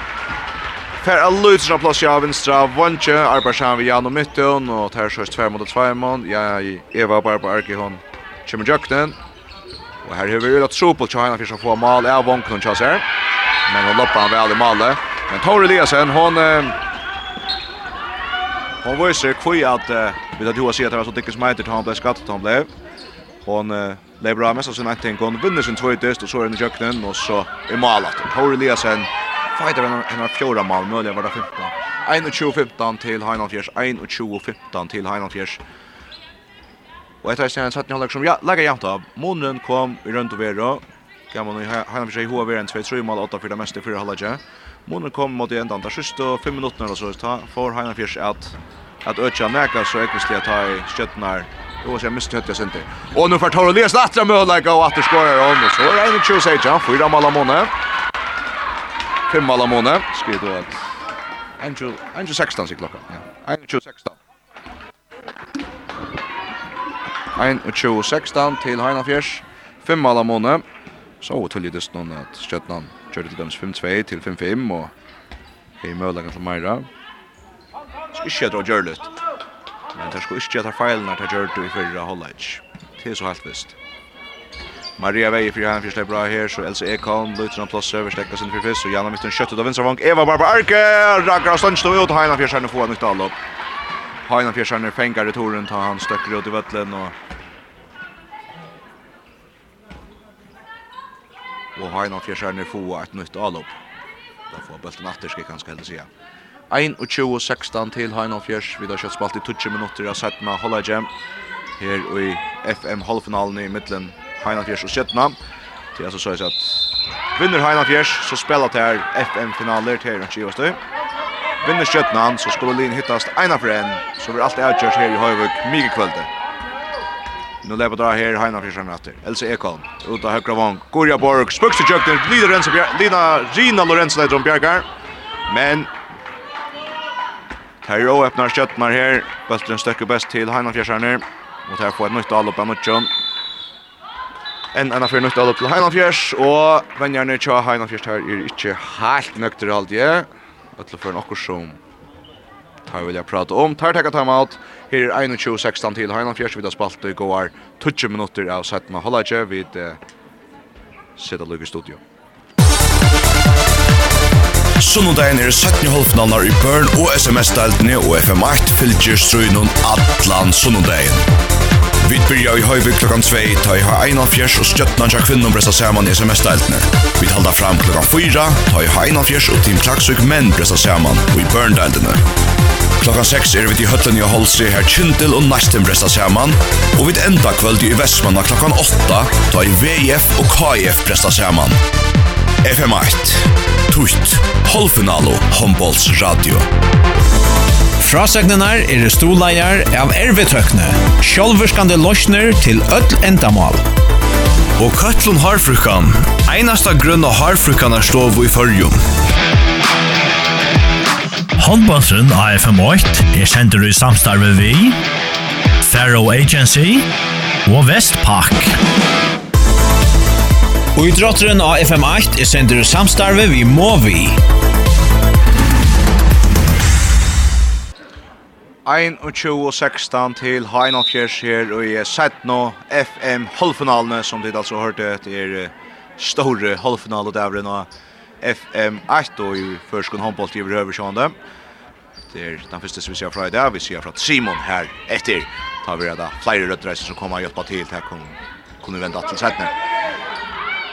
Per Alluts av plass av vinstra vantje, Arbarshan vi Jan og Mytton, og tar så tver mot tveimon. Ja, Eva Barbarke, hon kommer jøkten. Og her har vi jo Sopel, tropel til Heina Fischer få mal, er vonknen kjass her. Men hon loppar han vel i malet. Men Tore Eliasen, hon... Hon viser kvui at, vi vet at Joa sier at det var så dikke meiter til han ble skattet, han ble. Hon eh, lever av mest av sin entning. Hon vinner sin tvøytest, og så er hun i kjøkkenen, og så är malat. Tori Eliasen, fighter henne fjorda mal, mulig var det 15. 21-15 til Heinalfjers, 21-15 til Och efter att sen satt ni halvleg som ja, laga jämnt av. Månen kom i rundt og vera. Gammal i Heinalfjers i HV en 2-3 mal, 8-4 det meste i 4 Munnen Månen kom mot i endan, der siste 5 minuter eller så, for Heinalfjers att att öka näka så är det att ha i skjøttnar Jo, så jag miste högt jag synte. Och nu får Tor Elias lättra möjlighet och åter skorar hon. Så är det en tjus här, ja. Fyra mål av. Fem mål av månaden. Då att... Angel, Angel 16 sig klockan. Ja. Angel 16. Ein og 2016 til Heina Fjers. Fem mål av. Så var tullig det noen at Stjøtnan kjørte til døms 5-2 til 5-5 og i møllagen til Meira. Skal ikke gjøre det å gjøre litt men det skulle ikke gjøre feilene til Gjørtu i fyrre holdet. Det er så helt visst. Maria Vei fyrir hann fyrir bra her, så Elsa Ekholm, Lutzen og Plasser, vi stekka sin fyrir fyrst, og Janna Mytten kjøttet av Vinstravang, Eva Barba Arke, Ragnarstønst og Stønstå ut, Heinan fyrir sjarnu få nytt allop. Heinan fyrir sjarnu fengar i toren, ta han støkker ut i vettlen, og og Heinan fyrir sjarnu få et nytt allop. Da får bølten atter, skal jeg kanskje heller sige. 21-16 til Heinolfjers. Vi har kjøtt spalt i 20 minutter av Sætna Hollage her i FM-halvfinalen i middelen Heinolfjers og Sætna. Det er altså så at vinner Heinolfjers så spiller det her FM-finaler til Heinolfjers Givastøy. Vinner Sætna så skulle Lin hittast ena for en så blir alt avgjørs her i Høyvøk mye kvölde. Nu lever drar her Heinolfjers han etter. Else Ekholm ut av høyre vang. Gorja Borg spøkse jøkner. Lina Rina Lorenzo leider om Bjergar. Men Kairo öppnar skjøttnar här. Bøstlen støkker best til Heinan Fjersjerner. Och här får ett nytt allop av Nuttjon. En ena fyrir nytt allop til Heinan Fjärs. Och vänjarna tja Heinan Fjärs här är inte helt nøkter halde jeg. Øtla for nokkur som tar vilja prata om. Tar tekka timeout. Her er 21-16 til Heinan Fjärs. Vi har spalt i går 20 minutter av Sætma Hollage. Vi eh, lukk i studio. Sunnundagen er 17 halvfinalar i Burn og SMS-deltene og FM8 fylgjer strøynon atlan sunnundagen. Vi byrja i høyve klokkan 2, ta i ha 1 av fjers og stjøttna tja kvinnom bresta saman i SMS-deltene. Vi halda fram klokkan 4, ta i ha 1 av fjers og team klaksuk menn bresta saman i Burn-deltene. Klokkan 6 er vi til høtlen i Holse her Kjindel og Næsten bresta saman, og vi enda kvöld i Vestmanna klokkan 8, ta i VF og KF bresta saman. FM8 Tutt Holfinalo Hombols Radio Frasegnenar er stoleier av ervetøkne Sjolverskande losjner til öll endamal Og Katlun Harfrukan Einasta grunn av Harfrukan er stov i fyrjum Håndbåndsen AFM8 er sendur i samstarve vi Faro Agency og Vestpak. Og i drotteren av FM8 er sender samstarve vi må vi. Ein og 16 til Hain Fjers her og i Sætno FM halvfinalene som dit altså hørte er store halvfinale dævren av FM8 og i førskund håndbolt i Røversjående. Det er den første som vi ser fra i dag. Vi ser fra Simon her etter. Da har vi reda flere rødreiser som kommer og hjelper til til å kunne vende til Sætno.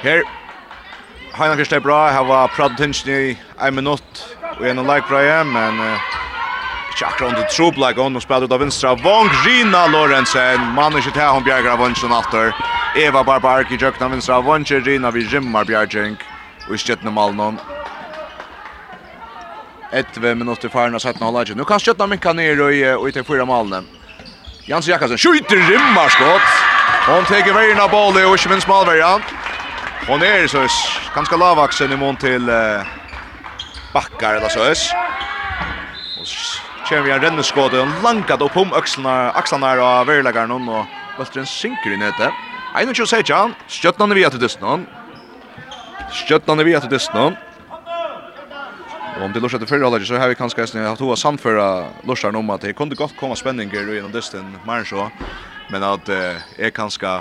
Her Heinar Kirstei bra, her var pratet hinsen i en minutt og en like bra igjen, men uh, ikke akkurat under troblag, og nå spiller ut av vinstra Vong Rina Lorentzen, mann ikke til hun bjerger av vonsjen atter. Eva Barbark i jøkken av vinstra vong Rina vi rimmar bjerging, og i skjøttene Malnon. Etve minutter farna 17 halvleg. Nå kan skjøttene minka ned og i i til fyra malene. Jansen Jakobsen skjuter rimmar skott. Hon teker veien av bolle og ikke minst malverjan. Hon ner så ganska lavaxen i mån till uh, backar eller så. Och kör vi en renneskåde och langat upp om axlarna axlarna av verläggaren och Valtren synker i nätet. Ein og tjus heitja, stjøtnan er vi at dysnan. Stjøtnan er vi at dysnan. Og om det lursar til fyrre allergi, så har vi kanskje eisne hatt hoa samføra lursaren om at det kunde godt komma spenninger gjennom dysnan, mer så. Men at eh, er kanskje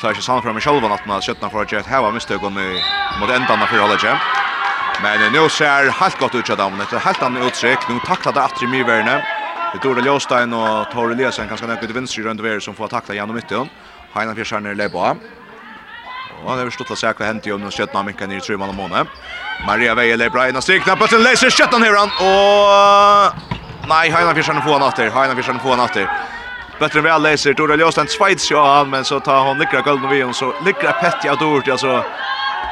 klarar sig samman för mig själva att man skötna för att jag har misstag om mot ändarna för hålla jam. Men nu ser helt godt ut av men det är helt annet utsikt. Nu tacklar det att mye Werner. Det tror det Jostein och Torre Lesen kanske nära til vänster rundt över som får takla gjennom midten. Heina Fjärsjärn Lebo. Og det är stått å se hva hänt i om den av mycket ner i tre man måned. Maria Veje Lebra innan strikna bøtten leser skjøttene her han. Og... Nei, Heina Fjärsjärn får han atter. Heina Fjärsjärn får han atter bättre väl läser Dora Ljösten Schweiz ja han men så tar hon Likra guld vi hon så Likra petti av dort alltså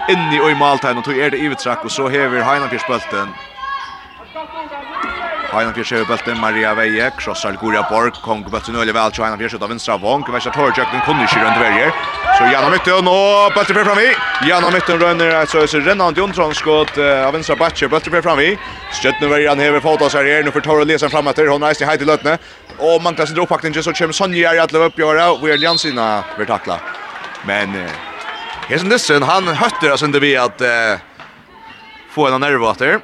inni og i Malta og tog er det i og så hever Heinland bulten Heinan Fjers er bulten Maria Veie, krossar Goria Borg, kong bulten øyelig vel til Heinan Fjers ut av vinstra vong, Vestra Torjøkken kunne ikke rundt verger. Så Janna mytten, og bulten bølten fram i. Janna mytten rønner et så øyser rennende jontronsskott av vinstra batje, bølten blir framvi. Støttene verger han hever fotas her her, nå får Torre lesen fram etter, hun i heit i løtene. Og mangler sin droppakning, så kommer Sonja i alle oppgjøret, og er Jansina vil takla. Men Hesen Nissen, han høtter oss inte vi at uh, få en av nervater.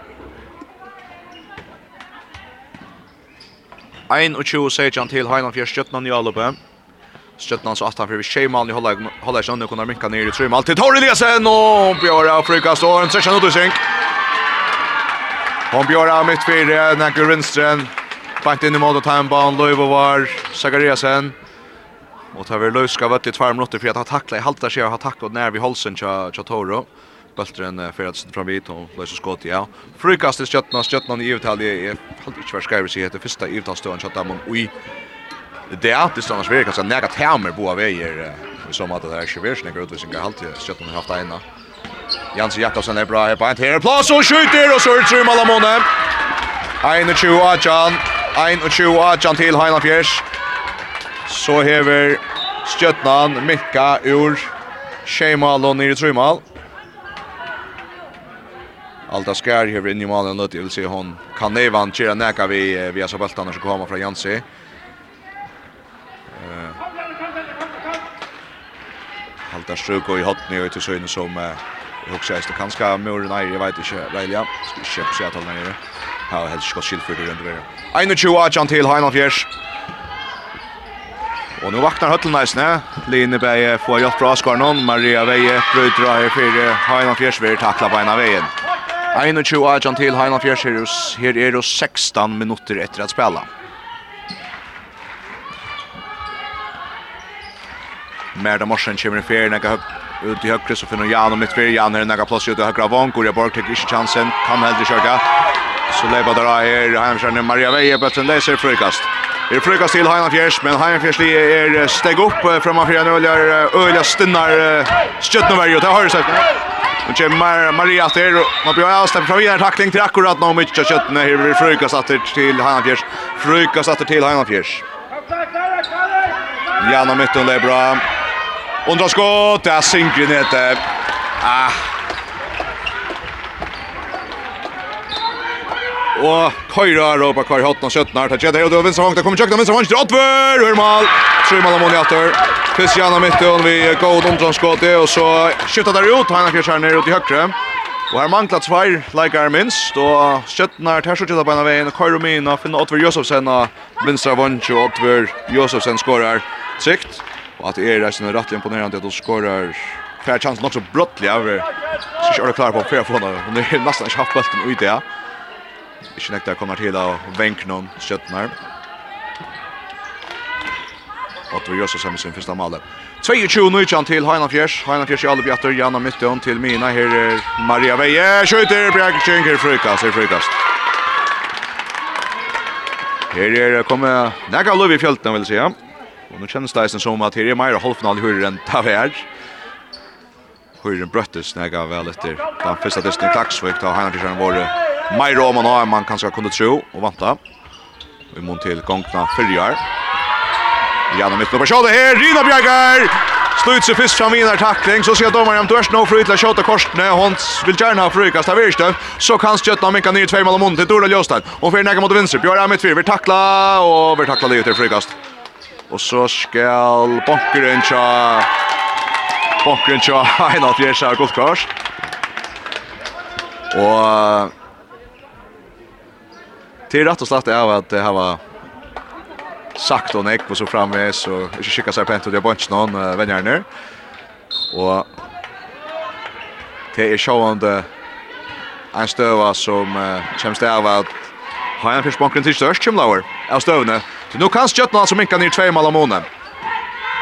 21 og 20 sejan til Heinan fyrir Stjøtnan i Alupe. Stjøtnan så aftan fyrir Sheiman i Holla i Sjønne kunne minka ned i trymal til Torri Lesen og Bjøra frukast og en session utusynk. Hon Bjøra mitt fyrir Nagur Rindstren. Bant inn i mål og timebaun, Løyvovar, Zachariasen. Og tar vi løyska vett i tvær minutter for at han takla i halta seg og han takla nær vi holsen til Toro. Bølteren för att sitta fram vid och lösa skott ja. Frukast til Stjøtna, Stjøtna i ivetall, jeg halte ikke vært skrevet seg etter første ivetallstøen, man oj. det er alltid stannars virka, så nära termer på veier, vi som att det här er när versninger utvisninger, halte Stjøtna har haft ena. Jansi Jakobsen är bra här på en här plats och skjuter, och så är det Trum Alamone. 21 Ajan, 21 Ajan till Heinan Fjärs. Så hever Stjötnan, Mikka ur Tjejmal och ner i Trumal. Alta Skär här inne i målen då vill se hon kan det vara Kira Näka vi vi har så bollen annars kommer från Jansi. Eh Alta Sjöko i hotni och till syn som eh också är det kanske Mure nej jag vet inte Reilja ska se att hålla ner. Ja, helt skott skill för det runt där. Ein tjugo Archant till Heinolfjärs. Och nu vaknar Höttelnäs Line Beie får hjälp från Askarnon. Maria Veie bryter av här för Heinolfjärs vill tackla på ena vägen. 21 agent til Heinan Fjersherus. Her er det 16 minutter etter at spela. Merda Morsen kommer i ferie, nekka ut i høyre, så finner Jan og mitt ferie. Jan er nekka plass ut i høyre av vann, Gorja Borg tek ikke chansen, kan heller kjørka. Så leipa der av her, Heinan heimskjerne Maria Veie, bøtten leser frukast. Det frukast til Heinan Fjers, men Heinan Fjers li er steg opp, fremman fyrir en øyla stinnar stjøttneverje, og det har høyre Och kommer Maria Aster och man blir avstämd från vidare tackling till akkurat nu mycket av köttene. Här blir Fruka satter till Heinafjärs. Fruka satter till Heinafjärs. Janna mitten, det är bra. Undra skott, det är synkronet. Ah, Og Køyra råpa kvar hotten og skjøtten her. Tadjeda her, og det vinstra vang. det kommer kjøkken, av Vinstra Vang. Otvør, hør mal! Tre mal amon i atter. Kristiana Mittun, vi går ut omtranskåte, og så skjøtta der ut, Heina er nere ut i høyre. Og her mangler tvær, leikar minst, og skjøtten her, her skjøtta på en av veien, og Køyra Mina finner Otvør Josefsen, av Vinstra Vang. og Otvør Josefsen skårer sikt. Og at det er reisende rett imponerende at du skårer Fær nok så brottlig over. Så kör det klar på för Hun er nesten ikke haft bulten ut i det. Ikke nekta kommer til å venke av Venknon, Kjøttner. Otto som i sin første male. 22 nøytjan til Heinan Fjers. Heinan Fjers i alle bjatter. Janna Mytton til Mina. Her er Maria Veie. Skjøyter. Bjerg Kjenker. frukast, Her frukast. Her er kommet Nega Løv i fjölten, vil jeg si. Og nå kjennes det som at her er Meira halvfinal i høyre enn er. Høyre brøttes Nega vel etter. Den første distan i Klaksvik. da Heinan Fjers har vært Mer om man har man kanskje kunne tro og vanta. Vi må til gongna fyrjar. Janne mitt på skjåde her, Rina Bjergar! Sluts i fisk fram vinar tackling, så ser domaren om du er snå fru til å kjåta korsene, hon vil gjerne ha frukast av virkstøv, så kan skjøtta minka nye tvei mellom munnen til Dora Ljøstein, og fyrir nekka mot vinster, Bjørn er mitt fyr, vi takla, og vi takla livet til frukast. Og så skal bonkeren tja, bonkeren tja, ein av fjersa guldkars. Og Det är rätt och slatt av att det här var sagt och nek på så framme så inte skicka sig pent och det bunch någon uh, vänjer ner. Och det är showande en stöva som uh, känns det av att har en förspanken till störst som lower. Av stövne. Nu kan Stjötna som minkar ner två mål om månen.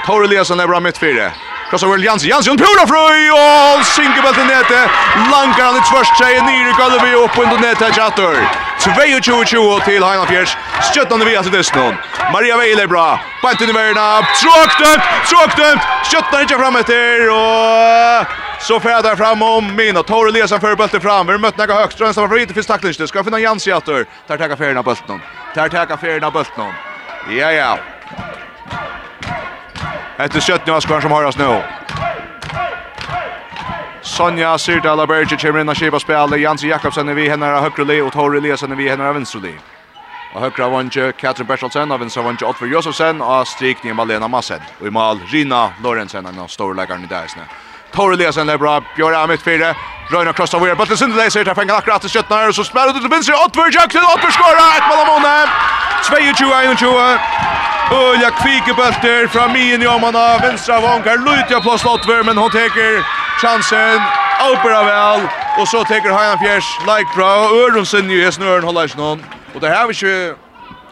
Tore Eliasson är bra mittfyrare. Krossa World Jansson, Jansson pura frøy och synker bøtten nete. Langar han i tvörst sig ner i gulvet upp opp under nete chatter. tjatter. 22-20 till Heinan Fjers. Skjøttande via til Dysnon. Maria Veile bra. Bant in i verden. Tråkdømt! Tråkdømt! Skjøttande inte fram efter och... så färda fram om mina. Tor Eliasson för bulten fram. Vi mötte några Högström som var inte till finns tackling. Ska finna Jans Jatter. Tar tacka av bulten. Tar tacka av bulten. Ja, ja. Efter 17 Askvarn som höras nu. Sonja Sirdal och Berger kommer in och kivar spelet. Jansi Jakobsen är vi henne av högre li och Tore Eliasson är vi henne av vänster li. Och högra vanje Katrin Bertelsen av vänster vanje Ottver Josefsen og strikning Malena Massen. Og i mal Rina Lorentzen en av storläggaren i Därsne. Tore Eliasen er bra. Björn Amit fire. Røyna krossa vidare. Bøtlen Sinde Leiser, att fänga akkurat i skötnar. Och så smäller det til vinster. Ottver Jackson. Ottver skårer, Ett mål av månen. 22-21. Ulja kvike bulter från min i omana. Vänstra vankar. Lutja plås Ottver. Men hon teker chansen. Opera väl. Och så teker Hajan Fjers, Like bra. Örumsen ju är snören. Håller ikke någon. Och det här var ikke,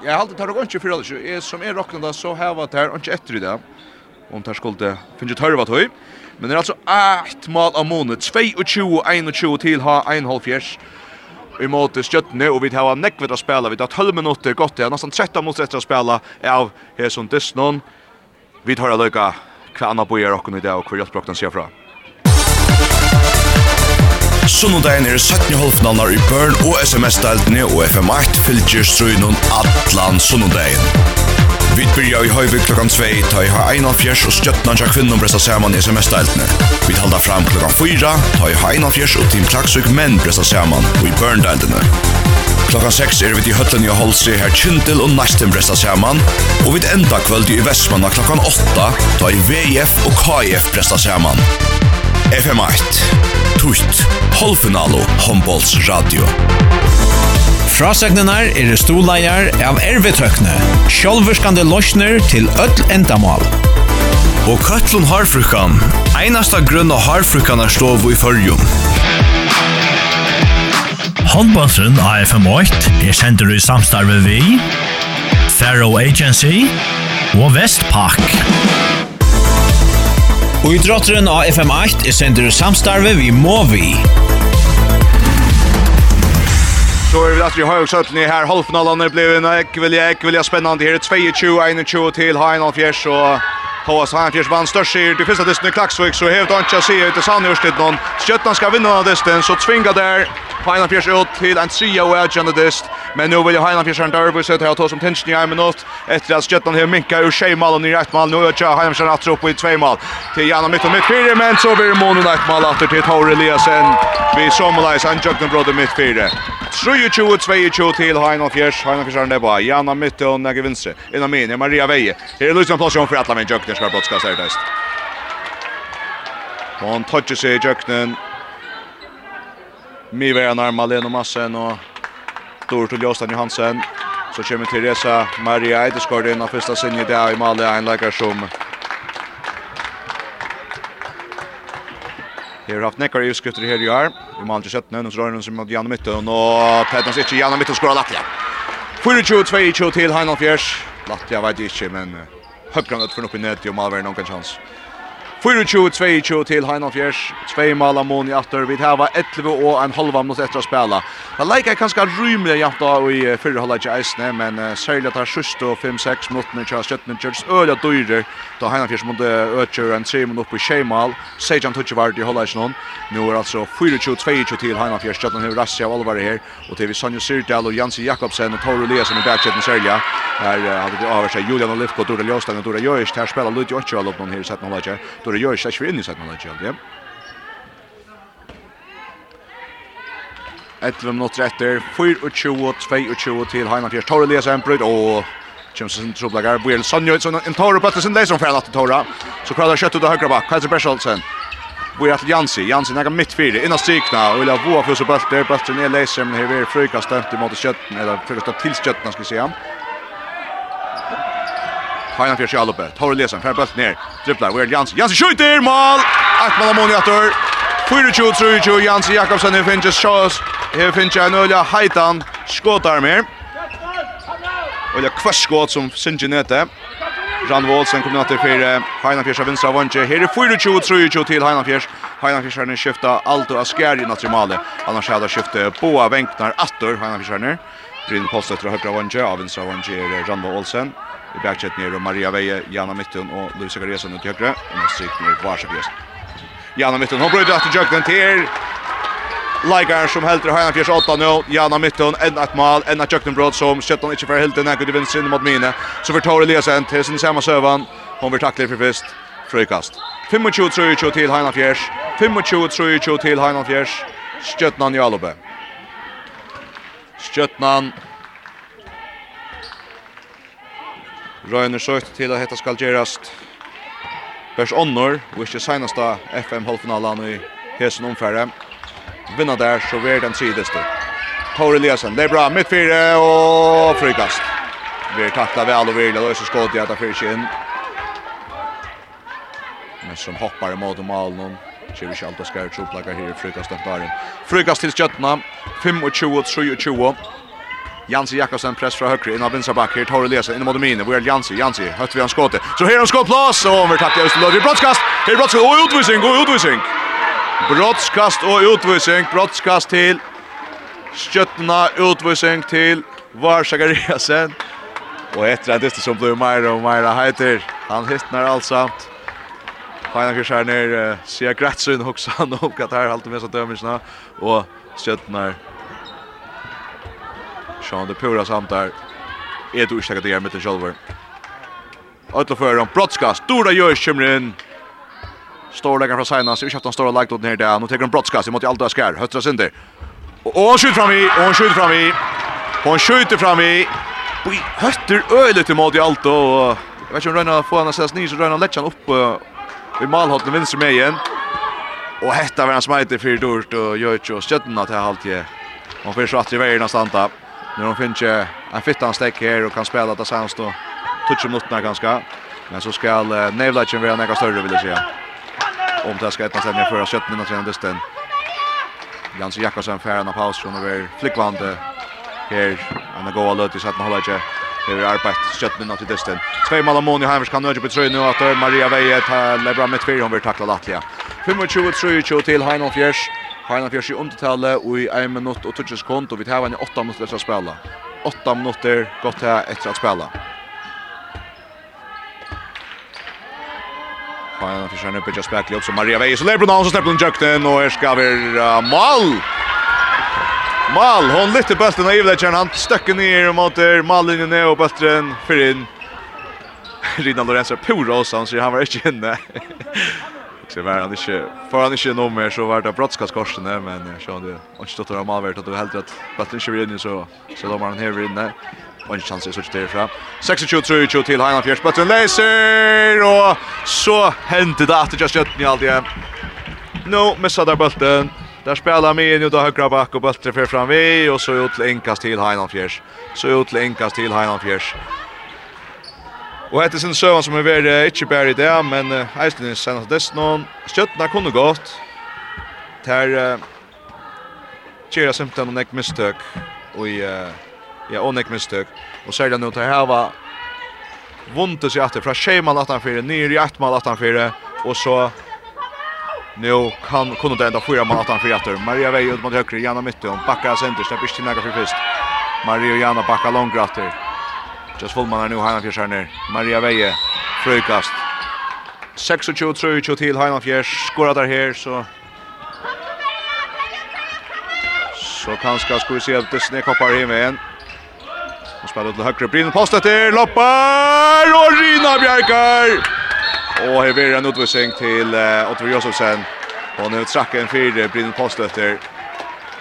jeg har alltid tagit och inte fyra. Som är rocknande så här var det här. Och inte i det. Om det här skulle finne tørre hörvat höj. Men det er altså ett mål av måned. 22-21 til ha 1,5 i måte skjøttene, og vi har nekvet å spille, vi har 12 minutter gått, til, nesten 13 minutter etter å spille av Hesson Disnon. Vi tar å løyke hva anna bojer okken i dag, og hva hjelpbrokken sier fra. Sunnundagen er 17 halvnanar i Burn og SMS-deltene og FM8 fylgjer strøynon atlan Sunnundagen. Vi byrja i høyvik klokkan 2, ta i ha 41 og stjøttna tja kvinnom bresta saman i sms-deltene. Vi halda fram klokkan 4, ta i ha 41 og team klaksuk menn bresta saman og i burn-deltene. Klokkan 6 er vi til høtlen i Holse her Kjintil og Næstin bresta saman, og vi enda kvöld i Vestmanna klokkan 8, ta i VF og KF bresta saman. FM1, Tutt, Holfinalo, Hombolds Radio. Frasegnenar er stoleier av ervetøkne, sjálfurskande løsner til öll endamål. Og Køtlun Harfrukan, einasta av Harfrukan er stov i fyrjum. Håndbåndsrund AFM8 er sender i samstarve vi, Faro Agency og Vestpak. Og idrotteren AFM8 er sender i samstarve vi Movi. Så er vi att vi har också att ni här halvfinalen är blivit en ekvilja ekvilja spännande här 22-21 till Heinolf Fjärs och Thomas Hanfjers vann störst i det första distan i Klaxvik så hävde han inte att se ut i Sandhjörstid någon. Sköttan ska vinna den distan så tvinga där Heinafjers ut til en tria og avgjørende dist, men nå vil jo Heinafjers en derby sett her og ta som tension i en minutt, etter at Skjøtland her minka ur tjej mal og nye ett mal, nå øtja Heinafjers en atter opp i tvei mal, til Janna mitt og mitt fire, men så blir Mono ett mal atter til Taur Eliasen, vi sommerleis en jøkken bråd i fire. 23-22 til Heinafjers, Heinafjers er nebba, Janna midt og nege vinstre, inna min, Maria Veie, her er Lucian Plasjon for atla min jøkken, skal brottskast er dest. Hon touches i jøkkenen, Mivera närmar Leno Massen og Dor til Jostan Johansen. Så kommer Teresa Maria Eideskård inn av første sinje där i Malmö. En läkare som Her har haft nekkar i utskrifter her i år. Vi må aldri sett nøyden, så rører hun som mot Janne Mytten, og Petnans ikke Janne Mytten skår av Latvia. 24-22 til Heinald Fjers. Latvia vet jeg ikke, men høygrønnet for noe i nedi og malveren noen chans. 24-22 til Heinald Fjers. Tvei mala mån i atter. Vi hava 11 og en halva mot etter å spela. Det leker kanskje rymelig jant da i fyrre halvleik i eisne, men uh, særlig at det er sørst og 5-6 minutter til Stjøttene Gjørs øyla dyrer da Heinald Fjers måtte økjøre en 3 minutter på Kjeimal. Sejan Tutsi var i halvleik noen. Nå er altså 24-22 til Heinald Fjers. Stjøttene har rassi av alvare her. Og til vi Sonja Syrdal og Jansi Jakobsen og Toru Eliasen i bakkjøtten særlig. Her uh, hadde vi de seg Julian Olivko, Dora Ljøstein og Dora Jøyst. Her spiller Ludvig Otsjø av Lopnon her i 17 halvleik. Viktor gör sig ikke inn i sätten matchen, ja. Ettlum nått rätter, 24, 22 till Heimartiers Torre Lesa Emprud och sin Sen Trublagar, Sonja, så en Tore Torre sin det som färd at Tore. Så kvar kjøtt ut av høyre bak, Kaiser Berscholsen. Björn till Jansi, Jansi näga mitt fyra, innan strikna, og vill ha våra för så bulter, bulter ner Lesa, men här är frukast stämt emot kötten, eller frukast til kötten skal vi säga. Fajna fyrir sig alloppe. Tore lesen, fer bult ner. Dribblar, Weird Jansen. Jansen skjuter, mål! Ett mål av Moniator. 24-23, Jansen Jakobsen i Finches Sjås. Her finnes jeg en øyla heitan skåtar mer. Øyla kvasskåt som Sinji Nete. Jan Olsen kom natt i Heinan Heinafjers av vinstra vantje. Her er 24-23 til Heinafjers. Heinafjers er skifta alt og askeri natt i male. Annars er det skifte boa venknar attor Heinafjers er Bryn Polstetter og høyre vantje. Av vinstra vantje er Randvo Olsen i backchat nere, och Maria Veie, Jana Mittun og Louise Garesen ut i høyre, högra. Och sikt ner Varsakjes. Janna Mitten, hon bröt efter jökten till Ligar som helt i han fjärs åtta nu. Janna Mitten en ett mål, en att jökten bröt som Shetton inte för helt den kunde vinna sin mot Mine. Så för Tore Eliasen till sin samma sövan. Hon vill tackla för fest. Frökast. 25-23 till Hanna Fjärs. 25-23 till Hanna Fjärs. Stjøtnan Jalobe. Stjøtnan Røyner søkt til at dette skal gjerast Bers Onnor, og ikke seneste FM-halvfinalen i Hesen omfærre. Vinner der, så vær den sideste. Tore Eliasen, det er bra, midt fire, og frykast. Vi er takta vel og virla, og så skåd jeg etter fyrst inn. Men som hoppar i måte malen, alt Kjalda skar utropplakar her i frykast den dagen. Frikast til skjøttena, 25-23. Jansi Jakobsen press fra högre in av Vinsabak här Tore Elias in mot Mine. Vi är Jansi, Jansi hött vi han skottet. Så här han skott plats och över tackar Österlöv i brottskast. Här brottskast och utvisning och utvisning. Brottskast och utvisning, brottskast till Sköttna utvisning til Var Sakariasen. Og etter en som blir mer og mer heiter. Han hittnar allsamt. Fina Kyrkjær ner, uh, sier också han om hva här, halte med så dømelsene. och Stjøttena Sean de Pura samt där. Är du ursäkta det med Jolver. Åtla för en broadcast. Stora gör skimrin. Står lägger från sidan så ursäkta står lagt ut ner där. Nu tar en brottskast mot Alda Skär. Höttra sönder. Och skjuter fram i, och hon skjuter fram i. Hon skjuter fram i. Vi hötter ölet mot allt och jag vet inte om Rönna får han sätts ner så Rönna lättar han upp i målhållet vänster med igen. Och hetta var han smiter för dårt och gör ju och stötten till halvtje. Man får så att det är nästan där. När de finns en fittan stäck här och kan spela det sen då. touch om noterna ganska. Men så ska uh, Nevlachen vara några större vill jag säga. Om det ska ettan ställning förra köttet innan sedan dysten. Jans Jakobsen färden av paus från över flickvande. Här, han går löt i satt med hållet. Det är arbetet kött med till dysten. Två mål av Moni Heimers kan nöja på nu att Maria Veje tar Lebra med tvär hon vill tackla Latlia. 25-23 till Heinolf Fjärs. Heilan fjörs i undertale og i 1 minutt og 20 sekund, og vi tar henne 8 minutter etter å spela. 8 minutter godt her etter å spela. Heilan fjörs henne oppe til å spekle opp, så Maria Veie, så lever hun av, så slipper hun jøkten, og her skal vi uh, mal! Mal, hon lytter bøsten og Ivedekjern, han støkker ned mot mallinjen ned og bøsten fyrir inn. Rina Lorenzo Puros, han sier han var ikke inne. Så var han inte för han inte nummer så var det brottskaskorsen där men så han det och stod där mal vart att du helt rätt fast inte vill så så då man här inne och en chans är så där fram 26-23 till Heinland Fjärs men läser och så hände det att just ni allt igen nu missar där bollen Där spelar med in då högra back och bollen för fram vi och så ut till till Heinland Fjärs så ut till till Heinland Fjärs Och ett sin sövan som är väl inte bär i det, men Iceland är senast dess någon. Stötterna kunde gått. Där Tjera Simpton och neck Mistök. Och i, ja, och neck Mistök. Och det nu till Hava. Vunte sig efter från Sheiman 18-4, ner i 8-4. Och så Nu kan kunde det ända fyra mål att han Maria Vejo mot högre, Janna Mytton. Backar center, släpper inte för först. Maria Jana backar långt Just Fullman er nu Heinafjers Maria Veje, frøykast. 26-23 til Heinafjers, skorar der her, så... Så kanskje skal vi se at Disney koppar hjemme igjen. Og spiller til høyre, Bryn post etter, loppar, og Rina Bjerkar! Og her blir en utvisning til uh, Otto Josefsen. Og nu trakker en fire, Bryn post etter.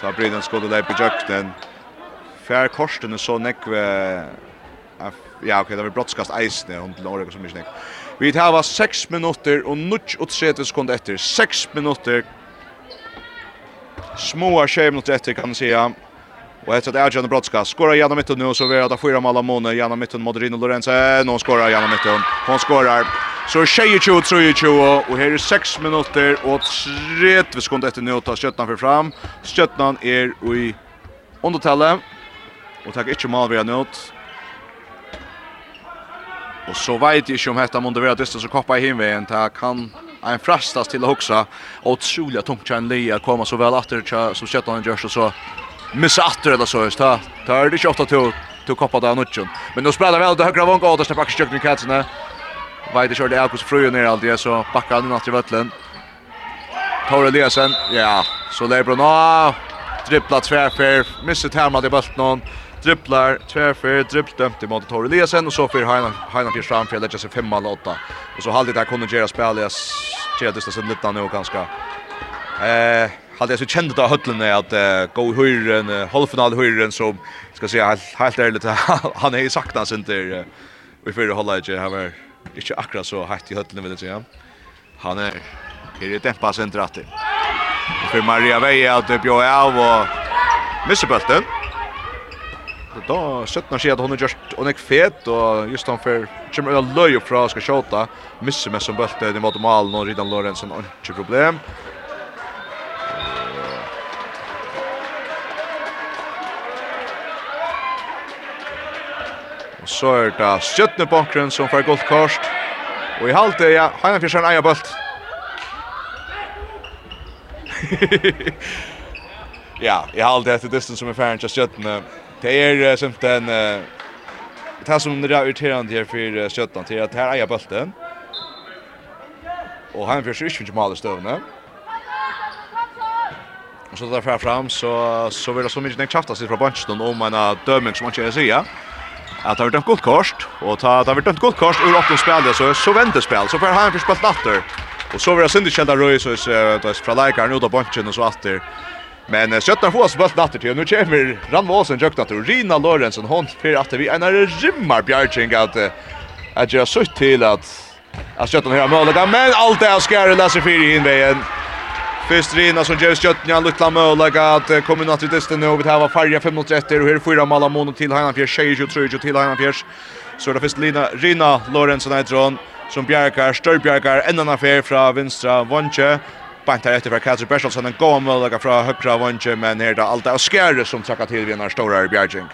Da Bryn skådde leip i jøkken. Fjær korsen så nekve ja, ok, det var brottskast eisne, hon til Norge som ikke Vi tar var 6 minutter og 30 sekunder etter. 6 minutter. Små 20 minutter etter, kan man säga. Og etter at Erjan brottskast. Skårar gjennom mitten nu, så vi det fyra mål av månen. mitten. Mitton, Moderino Lorenzen. Nå skårar gjennom mitten. Hon skårar. Så 22 23 och här är 6 minuter och 30 sekunder efter nu ta skjøttene for fram. Skjøttene er i undertallet, Och takk ikke mål vi har nått. Og så vet jeg ikke om detta måste vara distans och koppa i himvegen, Det kan en frastas till att huxa. og otroliga tungt kan Lea koma så väl efter som Köttan gjørs, og så missa atter eller så. Det er det inte ofta till å koppa där nutchen. Men nå spelar väl det högra vånga och där släpper kjøkken i katsarna. Vet jag om det fröjer ner allt det så backar han innan till vötlen. Tor Eliasen, ja, så Lebron, ah, dribbla tvärfer, missar hemma till bulten dribblar, tvärfer, dribbdömt mot Tor Eliasen och så för Heinan Heinan blir fram för att lägga sig 5 mål 8. Och så halvtid där kunde göra spelas det så lite nu ganska. Eh, hade jag så kände då höllen att uh, gå höjren uh, halvfinal höjren som ska säga helt, helt ärligt han är ju sakta sen där vi får hålla inte han var inte akkurat så hett i höllen vill jag säga. Han är är det tempa. För Maria Veja att bjöd av och missar bulten då skötna sig att hon har gjort och nek fet och just han för kommer öla löj från ska skjuta missar med som bult i mot mål och Ridan Lorentzen och inte problem. Och så är det skötna bakgrund som får gult kort. Och i halte ja, han har sin egen bult. Ja, i halvt efter distance som är färdigt just skötna. Det är sånt en det här som det är irriterande här för Sjötan till att här äger bollen. Och han ikke inte maler støvende. Og så där fram så så vill det så mycket nek krafta sig från bunchen om en dömen som man kan säga. Att det har dömt gott kort och ta det har dömt gott kort ur åtta spel så så väntar spel så för han för spelt natter. Och så vill det syndigt skälda röj så så från läkaren ut av bunchen och så åter. Men uh, får oss bult natter till. Nu kommer Ranva Åsen jökna till. Rina Lorentzen hon för att vi en rimmar bjärking att att göra sutt till att att Sjötnar har möjlighet. Men allt det här ska jag läsa för i invägen. Fyrst Rina som ger Sjöttan en liten möjliga att uh, komma natt i distan nu. Vi tar färja 5 mot 30 och här fyra mål mån till Heinafjärs. Tjejer 23 till Heinafjärs. Så det finns Lina, Rina Lorentzen heter hon som bjergar, størr bjergar, endan affær fra vinstra vantje, Bantar efter för Kaiser Bertelsen en god mål från högra vänster men här där allt är skärre som tackar till vinnare stora Bjerging.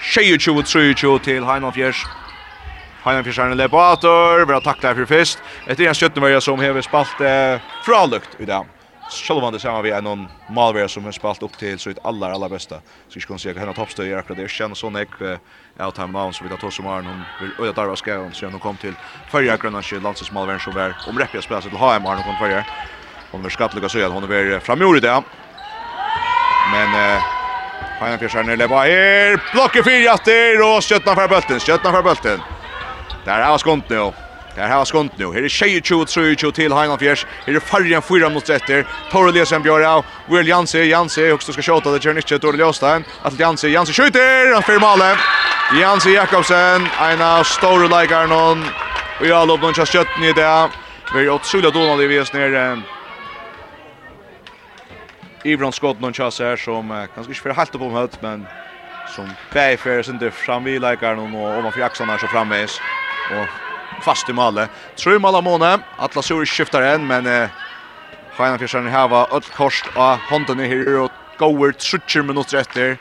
Tjejer 23 till Heinolf Jers. er en är en lepator, bra tackla för först. Ett en sköttmörja som har spalt eh, fralukt i dag. dem. Självande samma vi är någon malvär som har spalt upp till så ett allra allra bästa. Så vi ska se henne toppstöj är akkurat det känns så näck out time now så vi tar tog som Arn hon vill öda darva ska hon så hon kom till förra gröna landsens malvär som var om reppiga spelar till HM Arn kom förra. Hon är skattliga så hon är framgjord i det. Men eh Hanna Persson är här. Blocker fyra efter och skötna för bulten. Skötna för bulten. Där har skont nu. Där har skont nu. Här är tjejer 23 till Hanna Fjärs. Här är färjan fyra mot 30. Torre sen björ av. Will Janse, Janse också ska skjuta det kör inte Torre Ljöstein. Att Janse, Janse skjuter. Han för målet. Janse Jakobsen, en av stora lägaren och jag all uppnån kör skötten i det. Vi är otroligt dåliga i vis nere. Ibron skott någon chans här som uh, kanske inte för helt upp om högt men som bär för sin det fram vi likar någon och om man fjaxar när så framvis och fast i målet. Tror mål måne. Alla sur skiftar en men eh Hainan Fjörsson här var öll kost av hånden i här och går 30 minuter efter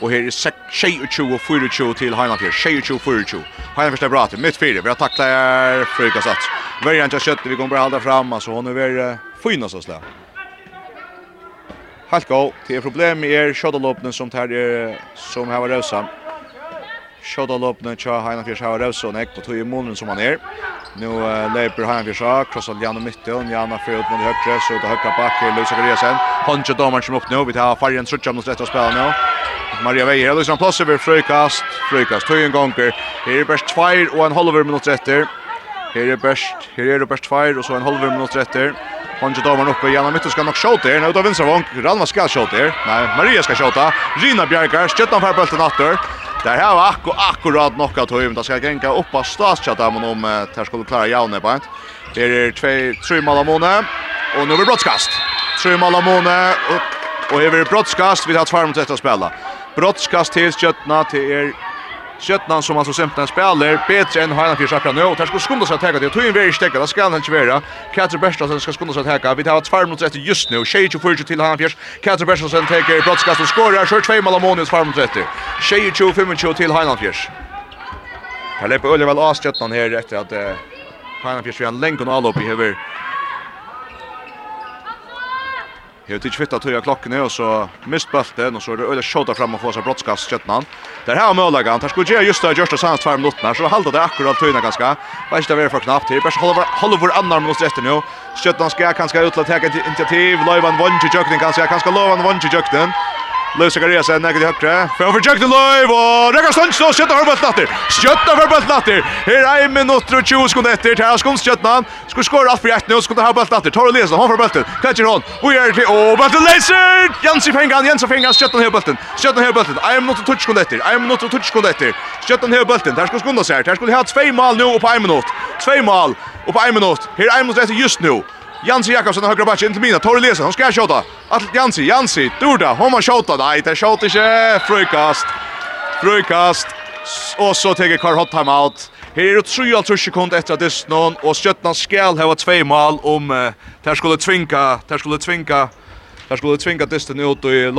och här är 26 och 24 till Hainan Fjörsson 26 24. Hainan Fjörsson bra till mitt fyra. Vi har tacklat Frukasatt. Värjan just kött vi kommer bara hålla fram alltså hon är väl fina så slä. Halt go. Det er problem med er skjøttelåpene som tar er, som har røsa. cha tja Heinafjers har røsa og nekk på tog i månen som han er. Nu uh, leper løper Heinafjers av, krosser Jan og Mitte, og Jan har fyrt mot høyre, så ut av høyre bak er Løysa Geriasen. Håndtje domeren som opp nå, vi tar fargen trutja mot rett og spela nå. Maria Veier, Løysa han plasser ved frøykast, frøykast, tog en gonger. Her er bare tveir og en halver minutter etter. Her er best, her er det best fire, og så en halvur minutt etter. Han gjør damer oppe, Janna Mytter skal nok skjåte her, nå utav Vinservång, Ranva skal skjåte her, nei, Maria skal skjåte, Rina Bjergar, skjøttan fer bulten atter. Det her var akkur akkurat nok av tøym, det skal genka opp av statskjata, men om uh, det skulle klara jaune på en. Her er 3 mal av måne, og nu er det brottskast. 3 mal av måne, og, og her er brottskast, vi har tvær mot dette spela. Brottskast til skjøttna til er Sjötnan som alltså sämtna spelar bättre än Hainan Fisch akkurat nu och där ska skunda sig att täcka det. Tog in väldigt stäcka, det ska han inte vara. Katja Berstasen ska skunda sig att täcka. Vi tar två mot efter just nu. Tjej 24 till Hainan Fisch. Katja Berstasen täcker brottskast och skorar. Kör två mål av Monius två minuter efter. Tjej 25 till Hainan Fisch. Här Ulle väl Astjötnan här efter att Hainan Fisch vi har en länk och allop i över Jag vet inte fitta tog klockan och så mist bulten och så är det öde skjuta fram och få sig brottskast köttnan. Där har mållägaren. Där skulle ge just det Gösta Sands två minuter så håller det akkurat tøyna ganska. Vet inte det för knappt. Det bara håller håller vår andra minut efter nu. Köttnan ska kanske utla ta initiativ. Lövan vann till jökten kanske. Kanske Lövan vann till jökten. Lewis Zachariasen nekket i högre. För for Jack Delove och Rekar skjøtta for bøtt natter. Skjøtta for bøtt natter. Her er är minuter og 20 sekunder efter. Här ska skjøtta. Ska skora alt for ett og Ska ta bøtt natter. Tar Eliasson han för bollen. Catcher hon. Vi är till och bollen läser. Jansen fängan, Jansen fängan skjuter ner bollen. Skjuter ner bollen. Är minuter og 20 sekunder efter. Är minuter og 20 sekunder etter. Skjøtta ner bøtten. Här ska skunda sig. Här ska ha två mål nå på en minut. 2 mål på en Her er är minuter etter just nå. Jansi Jakobsen högra backen till mina. Torre Lesen, han ska skjuta. Att Jansi, Jansi, Durda, hon har skjuta. Nej, det skjuter inte. Frukast. Frukast. Och så tar Karl Hot time out. Här är det 3 sekunder efter att det någon och Stjärnan skall ha två mål om uh, där skulle tvinga, där skulle tvinga. Där skulle tvinga distan ut i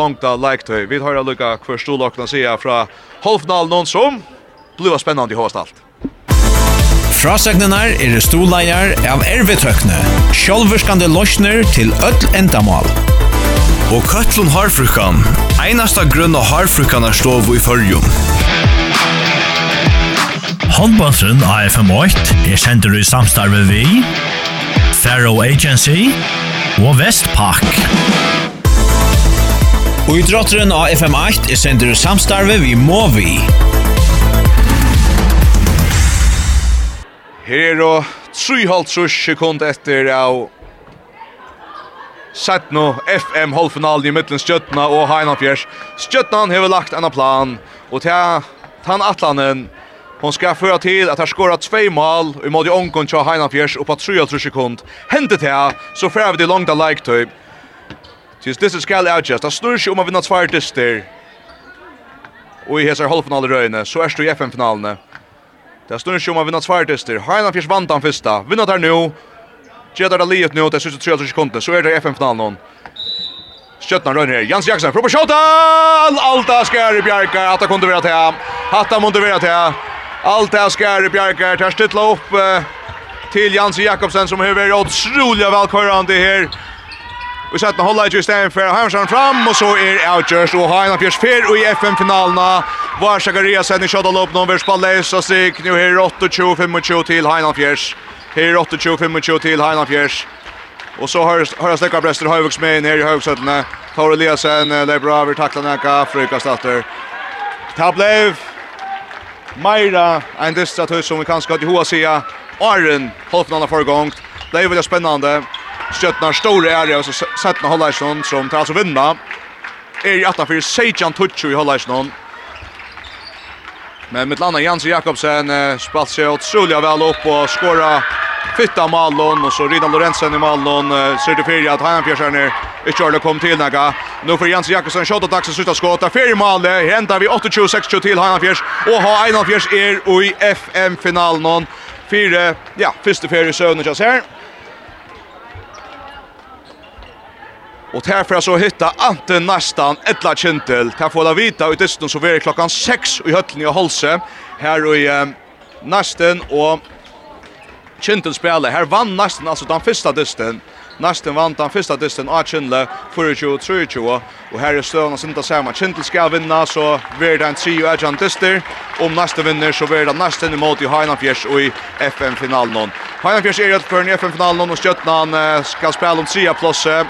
like 3. Vi har lucka kvar storlockna se från halvfinalen någon som. Blir spännande i host allt. Frasøgnene er stoleier av ervetøkne, sjølvurskande løsner til öll endamal. Og Køtlun Harfrukan, einasta grunn av Harfrukan er stov i fyrjum. Håndbåndsrund AFM8 er sender i samstarve vi, Faro Agency og Vestpak. Og i drotteren av FM8 er sender i samstarve vi Movi. Her er då 3,5 sekund etter av Sett nå FM halvfinalen i mittlen Stjøttena og Heinafjers. Stjøttena har lagt en plan, og til han Atlanen, hon skal føre til at han skårer två mål i måte i omgång til Heinafjers og på 3,5 sekund. Hentet til, så fører vi det langt av leiktøy. Tis disse skal avgjøres, det snur seg om å vinne tvær dyster. Og i hesar halvfinalen røyne, så er det i FM-finalene. Det står ikke om å vinne tværtester. Heina Fjers vant han første. Vinner der nå. Gjetar det livet nå. Det er 23 sekunder. Så er det FM-finalen. Skjøtnar rønner her. Jens Jaksen. Prøver skjøtta. Alta skär i Bjarkar. Hatta kunde vera till. Hatta måste vera till. Alta skär i Bjarkar. Tar stilla upp till Jens Jakobsen som har vært utrolig velkørende här. Vi sett med hålla i stedet for Hamsson fram, og så er Outjørs og Heina Pjørs fyr i FN-finalene. Var Shakaria sender kjøtt og lopp nummer leis og stik. Nå er 28-25 til Heina Pjørs. Her 28-25 til Heina Pjørs. Og så har jeg Stekka Brester Høyvuks med inn her i Høyvuksøttene. Tore Eliasen, det er bra, vi takler nekka, frykast atter. Tablev, Meira, en distratus som vi kanskje har til hoa sida. Arren, halvfinalen foregongt. Det er veldig spennende. Stjøtnar store ære, og så Sætna Holleisson, som tar altså vinna. Er i 18 for Sejan Tuchu i Holleisson. Men mitt landa Jansen Jakobsen eh, spalt seg utrolig vel opp og skåra fytta Malon og så Rydan Lorentzen i Malon eh, certifierar at han fjärsar ner. Ikke har det kom til några. Nu får Jansen Jakobsen skjuta dags och sluta skåta. Fyra mål. Händar vi 28-26 till han fjärs och har en av fjärs är i FM finalen. Fyra, ja, första fyra söner jag ser. Och här för att så hitta Ante nästan ettla kintel. Här får la vita ut distan så är klockan 6 i höllen i Holse. Här i eh, nästan och kintel spelar. Här vann nästan alltså den första distan. Nästan vann den första distan av Kindle 24-23. och här är stövna som inte samma. Kindle ska vinna så blir det en 3 och Edjan Dister. Om nästa vinner så blir det nästan emot i Heinafjärs och i FM-finalen. Heinafjärs är rätt för en FM-finalen och Stjötnan ska spela om 3 plåse.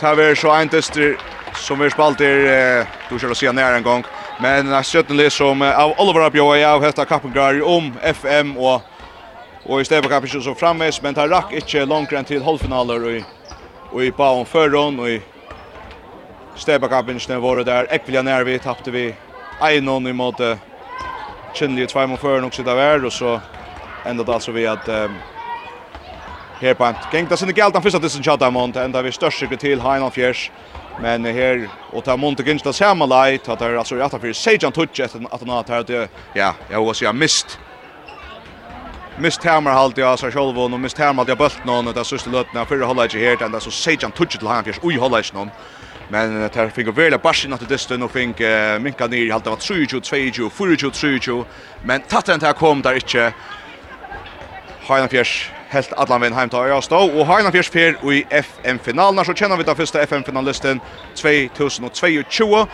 Ta ver så ein tester som vi spalt er, du skal se nær en gang, men det er litt som av Oliver Abjoa av hette Kappengar om FM og og i stedet på Kappengar som framvis, men det rakk ikke langt enn til halvfinaler og i, og i Baum Førron og i stedet på Kappengar var det der Ekvilja nær vi tappte vi Einon i måte uh, kjennelige tvei mot Førron også sitt av og så enda det altså vi at um, Her på en gäng där sin gält den första disen chatta mont enda vi størst sig til Heinald Fjers. Men her og ta mont gäng där samma light at det er alltså rätta för Sejan touch etter at han har det ja, jeg var så jag mist. Mist hammer halt jag så själv och mist hammer jag bult någon där sista lötna för hålla inte här den där så Sejan touch till Heinolf Fjärs. Oj hålla inte någon. Men tar fick väl baschen att det stund och fick minka ner i halta var 22 22 24 22 men tatten här kom där inte Heinolf Fjärs helt allan vinn heim til Øya og har en av per i FM-finalen, så kjenner vi den første FM-finalisten 2022.